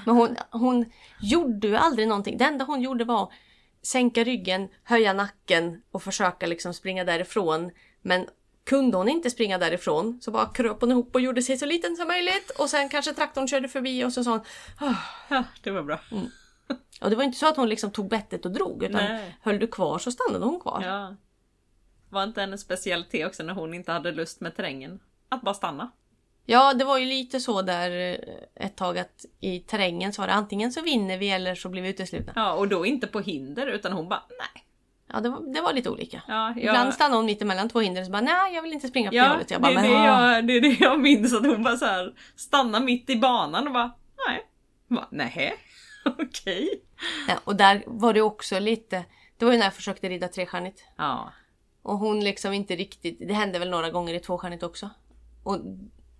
Men hon, hon gjorde ju aldrig någonting. Det enda hon gjorde var sänka ryggen, höja nacken och försöka liksom springa därifrån. Men kunde hon inte springa därifrån så bara kröp hon ihop och gjorde sig så liten som möjligt. Och sen kanske traktorn körde förbi och så sa hon "Ah." Ja, det var bra. Och det var inte så att hon liksom tog bettet och drog utan Nej. höll du kvar så stannade hon kvar. Ja. Var inte hennes specialitet också när hon inte hade lust med terrängen? Att bara stanna. Ja, det var ju lite så där eh, ett tag att i terrängen så var det antingen så vinner vi eller så blir vi uteslutna. Ja, och då inte på hinder utan hon bara nej. Ja, det var, det var lite olika. Ja, jag, Ibland stannade hon mitt emellan två hinder och så bara nej, jag vill inte springa på det Ja, hållet. Jag det, är men, det, jag, det är det jag minns att hon bara så här stannar mitt i banan och bara nej. Bara, nej. Okej. ja, och där var det också lite, det var ju när jag försökte rida trestjärnigt. Ja. Och hon liksom inte riktigt, det hände väl några gånger i tvåstjärnigt också. Och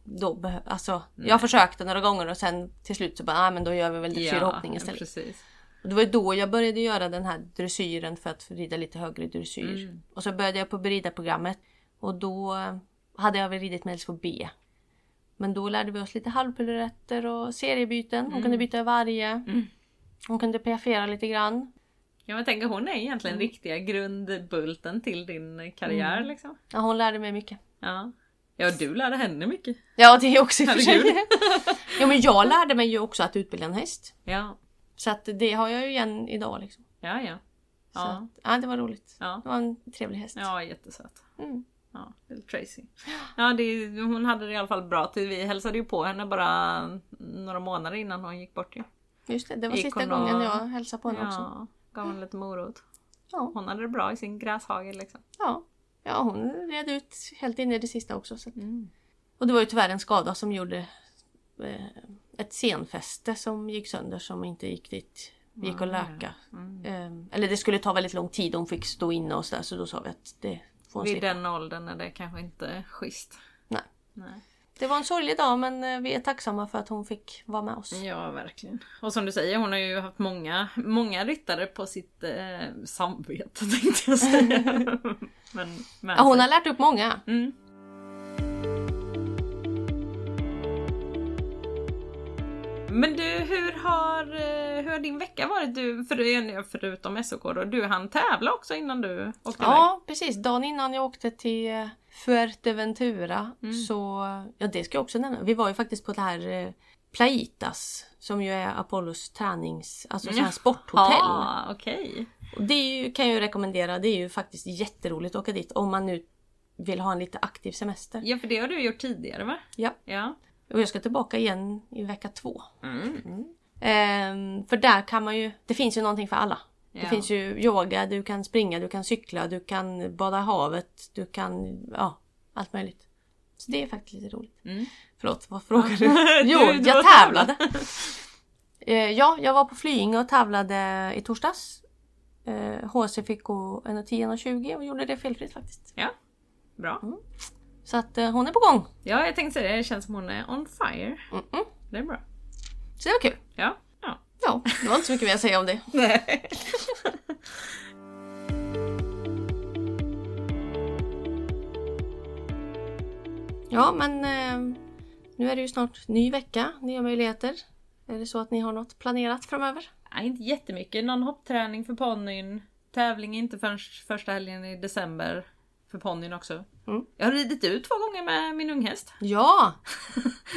då behö, alltså, jag försökte några gånger och sen till slut så bara, nej men då gör vi väl dressyrhoppning istället. precis. Och det var då jag började göra den här dressyren för att rida lite högre dressyr. Mm. Och så började jag på beridarprogrammet och då eh, hade jag väl ridit med LSK B. Men då lärde vi oss lite halvpiruetter och seriebyten. Hon kunde byta varje. Mm. Hon kunde piaffera lite grann. Ja men tänk hon är egentligen Mm. riktiga grundbulten till din karriär liksom. Ja, hon lärde mig mycket. Ja. Ja du lärde henne mycket. Ja, det är också i och för sig. Ja, men jag lärde mig ju också att utbilda en häst. Ja. Så att det har jag ju igen idag liksom. Ja ja. Ja. att, ja, det var roligt. Ja. Det var en trevlig häst. Ja jättesöt. Mm. Ja, Tracy. Ja, det, hon hade det i alla fall bra vi hälsade ju på henne bara några månader innan hon gick bort ju. Just det, det var Gick sista och- gången jag hälsade på henne också. Ja, gav henne lite morot. Ja. Hon hade det bra i sin gräshage liksom. Ja, ja hon red ut helt in i det sista också. Så. att- Mm. Och det var ju tyvärr en skada som gjorde eh, ett senfäste som gick sönder som inte gick dit. gick att läka. Mm. Eh, eller det skulle ta väldigt lång tid, hon fick stå inne och sådär så då sa vi att det får hon Vid slippa. den åldern är det kanske inte schysst. Nej. Nej. Det var en sorglig dag men eh, vi är tacksamma för att hon fick vara med oss. Ja, verkligen. Och som du säger, hon har ju haft många, många ryttare på sitt eh, samvete tänkte jag säga. Men, Ja, hon har lärt upp många. Mm. Men du, hur har, eh, hur har din vecka varit? Du, för, förutom SOK då, du hann tävla också innan du åkte iväg? Ja, precis. Dagen innan jag åkte till eh, Fuerteventura så, ja det ska jag också nämna. Vi var ju faktiskt på det här eh, Plaitas som ju är Apollos tränings, alltså så här sporthotell. Ja, okej. Det ju, kan jag ju rekommendera. Det är ju faktiskt jätteroligt att åka dit om man nu vill ha en lite aktiv semester. Ja, för det har du gjort tidigare va? Ja, Ja. och jag ska tillbaka igen i vecka två. Mm. Ehm, för där kan man ju, det finns ju någonting för alla. Det Ja. finns ju yoga, du kan springa, du kan cykla, du kan bada i havet, du kan, ja, allt möjligt. Så det är faktiskt lite roligt. Mm. Förlåt, vad frågar du? Jo, du jag tävlade! Eh, ja, jag var på Flyinge och tävlade i torsdags. Eh, HC fick gå 1.10 och 20 och gjorde det felfritt faktiskt. Ja, bra. Så att eh, hon är på gång. Ja, jag tänkte säga det. Det känns som hon är on fire. Mm-mm. Det är bra. Så det var kul. Ja. Ja. Ja, det var inte så mycket mer att säga om det. Nej. Ja, men eh, nu är det ju snart ny vecka, nya möjligheter. Är det så att ni har något planerat framöver? Nej, inte jättemycket. Någon hoppträning för ponnyn. Tävling inte förrän första helgen i december. För ponnyn också. Mm. Jag har ridit ut två gånger med min unghäst. Ja!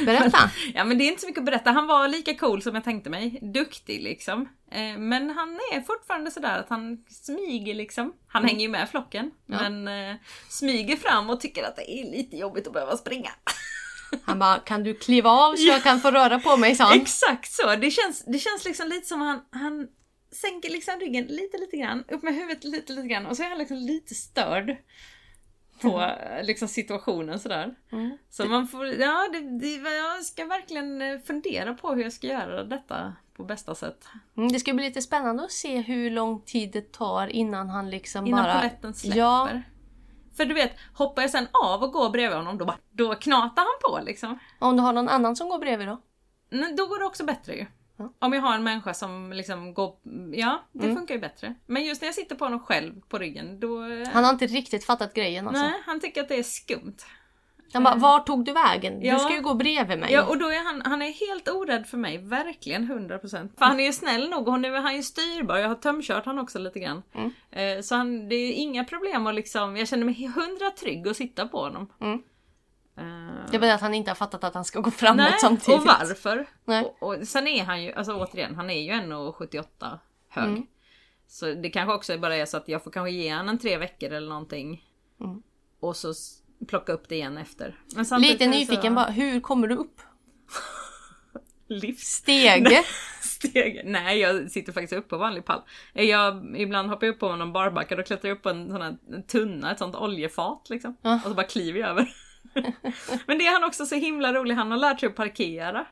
Berätta! Ja men det är inte så mycket att berätta. Han var lika cool som jag tänkte mig. Duktig liksom. Eh, Men han är fortfarande sådär att han smyger liksom. Han hänger ju med flocken. Ja. Men eh, smyger fram och tycker att det är lite jobbigt att behöva springa. Han bara, kan du kliva av så jag kan få röra på mig, sa han. Exakt så! Det känns, det känns liksom lite som han, han sänker liksom ryggen lite lite grann, upp med huvudet lite lite grann och så är han liksom lite störd. På eh, liksom situationen sådär. Mm. Så man får, ja det, det, jag ska verkligen eh, fundera på hur jag ska göra detta på bästa sätt. Mm, det ska bli lite spännande att se hur lång tid det tar innan han liksom Innan bara... polletten släpper. Ja, För du vet, hoppar jag sen av och går bredvid honom då, bara, då knatar han på liksom. om du har någon annan som går bredvid då? Men då går det också bättre ju. Ja. Om jag har en människa som liksom går... Ja, det Mm. funkar ju bättre. Men just när jag sitter på honom själv på ryggen, då... Han har inte riktigt fattat grejen alltså. Nej, han tycker att det är skumt. Han bara, var tog du vägen? Ja. Du ska ju gå bredvid mig. Ja, och då är han, han är helt orädd för mig, verkligen 100%. För han är ju snäll nog och nu är han ju styrbar, jag har tömkört han också lite grann. Mm. Eh, Så han, det är inga problem att liksom, jag känner mig hundra trygg att sitta på honom. Mm. Eh, Det är bara att han inte har fattat att han ska gå framåt Nej, samtidigt. och varför? Nej. Och, och sen är han ju, alltså återigen, han är ju 1,78 hög. Mm. Så det kanske också bara är så att jag får kanske ge honom en tre veckor eller någonting. Mm. Och så plocka upp det igen efter. Lite nyfiken bara, hur kommer du upp? Stege? Steg. Nej, jag sitter faktiskt upp på vanlig pall. Jag, ibland hoppar jag upp på någon barbacka och klättrar jag upp på en sån här tunna, ett sånt oljefat liksom. Ja. Och så bara kliver jag över. Men det är han också så himla rolig, han har lärt sig att parkera.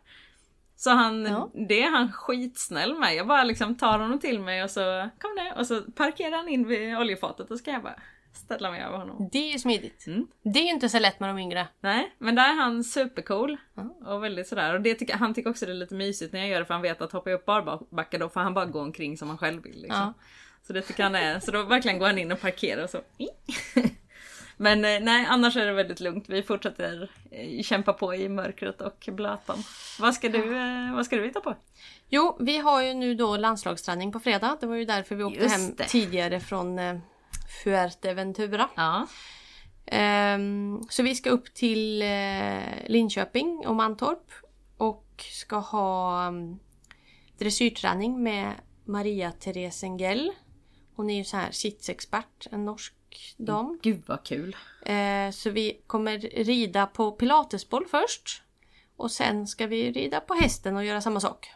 Så han, Ja. det är han skitsnäll med. Jag bara liksom tar honom till mig och så, kom nu, och så parkerar han in vid oljefatet och så ska jag bara ställa mig över honom. Det är ju smidigt. Mm. Det är ju inte så lätt med de yngre. Nej, men där är han supercool. Ja. Och väldigt sådär. Och det tycker, han tycker också det är lite mysigt när jag gör det för han vet att hoppar jag upp barbacka då får han bara gå omkring som han själv vill. Liksom. Ja. Så det tycker han är, så då verkligen går han in och parkerar och så. Men eh, nej, annars är det väldigt lugnt. Vi fortsätter eh, kämpa på i mörkret och blötan. Vad ska du, eh, vad ska du hitta på? Jo, vi har ju nu då landslagsträning på fredag. Det var ju därför vi åkte Just hem det. tidigare från Fuerteventura. Ja. Ehm, så vi ska upp till eh, Linköping och Mantorp och ska ha um, dressyrträning med Maria Therese Engell. Hon är ju så här sitsexpert, en norsk dam. Gud vad kul. Eh, så vi kommer rida på pilatesboll först. Och sen ska vi rida på hästen och göra samma sak.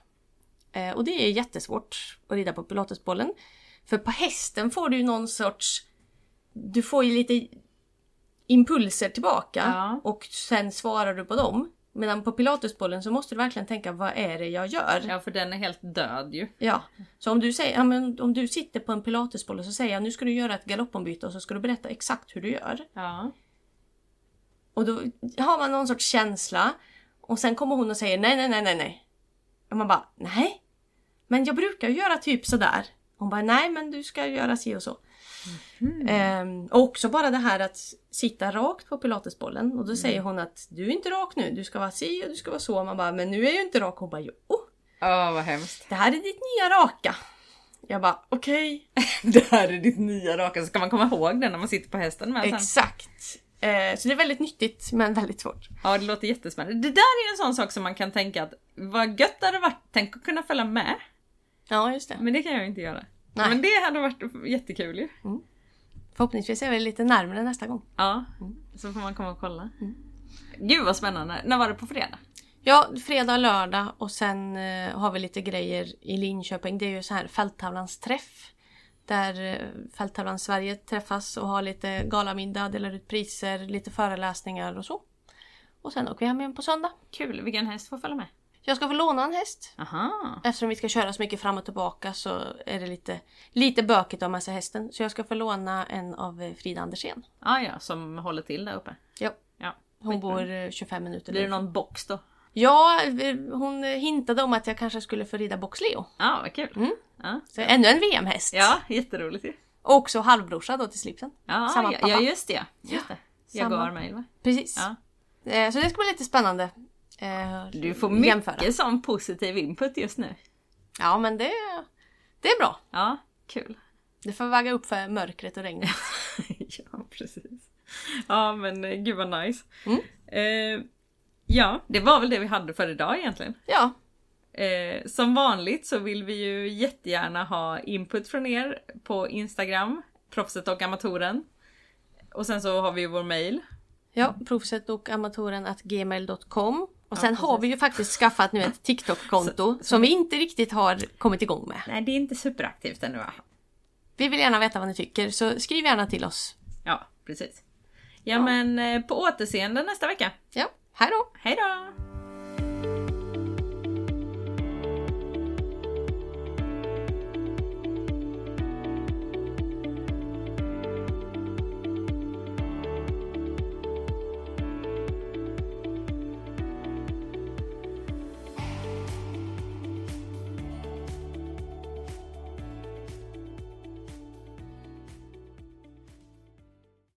Eh, och det är jättesvårt att rida på pilatesbollen. För på hästen får du någon sorts... Du får ju lite impulser tillbaka Ja. och sen svarar du på dem. Medan på pilatesbollen så måste du verkligen tänka vad är det jag gör? Ja, för den är helt död ju. Ja, så om du, säger, ja, men om du sitter på en pilatesboll och så säger jag nu ska du göra ett galoppombyte och så ska du berätta exakt hur du gör. Ja. Och då har man någon sorts känsla. Och sen kommer hon och säger nej, nej, nej, nej, nej. Och man bara, nej. Men jag brukar göra typ sådär. Hon bara, nej men du ska göra si och så. Ehm, och också bara det här att sitta rakt på pilatesbollen. Och då säger hon att du är inte rak nu, du ska vara si och du ska vara så. Man bara, men nu är jag ju inte rak. Hon bara, jo. Åh, vad hemskt. Det här är ditt nya raka. Jag bara, okej. Det här är ditt nya raka, så ska man komma ihåg det när man sitter på hästen med sen. Exakt. Eh, så det är väldigt nyttigt men väldigt svårt. Ja, det låter jättespännande. Det där är en sån sak som man kan tänka att vad gött det hade varit, tänk att kunna följa med. Ja, just det. Men det kan jag inte göra. Nej. Men det hade varit jättekul ju. Förhoppningsvis är vi lite närmare nästa gång. Ja, så får man komma och kolla. Gud vad spännande. När var det på fredag? Ja, fredag, lördag och sen eh, har vi lite grejer i Linköping. Det är ju så här fälttävlans träff. Där eh, fälttävlan Sverige träffas och har lite galamiddag, delar ut priser, lite föreläsningar och så. Och sen åker vi hem igen på söndag. Kul, vilken häst får följa med? Jag ska få låna en häst. Aha. Eftersom vi ska köra så mycket fram och tillbaka så är det lite, lite bökigt att ha med sig hästen. Så jag ska få låna en av eh, Frida Andersén. Ah, ja, som håller till där uppe. Ja. Ja. Hon bor eh, 25 minuter Blir det någon box då? Ja, eh, hon hintade om att jag kanske skulle få rida boxleo. Ja, vad kul. Mm. Ja. Så ännu en VM-häst. ja, jätteroligt ju. Och också halvbrorsa då till slipsen. Ja, Samma ja, pappa. ja, just det. Just det. Samma. Jaguar mail va? Precis. Ja. Eh, Så det ska bli lite spännande. Eh, Du får mycket jämföra. sån positiv input just nu. Ja, men det, det är bra. Ja, kul. Det får vagga upp för mörkret och regnet. ja, precis. Ja, men eh, gud vad nice. Mm. Eh, ja, det var väl det vi hade för idag egentligen. Ja, Eh, som vanligt så vill vi ju jättegärna ha input från er på Instagram, proffset och amatoren. Och sen så har vi ju vår mail. ja proffset och amatoren at gmail.com. Och sen precis. har vi ju faktiskt skaffat nu ett TikTok-konto som vi inte riktigt har kommit igång med. Nej, det är inte superaktivt ännu va? Vi vill gärna veta vad ni tycker, så skriv gärna till oss. Ja, precis. Ja, men eh, på återseende nästa vecka. Ja, hej då! Hej då!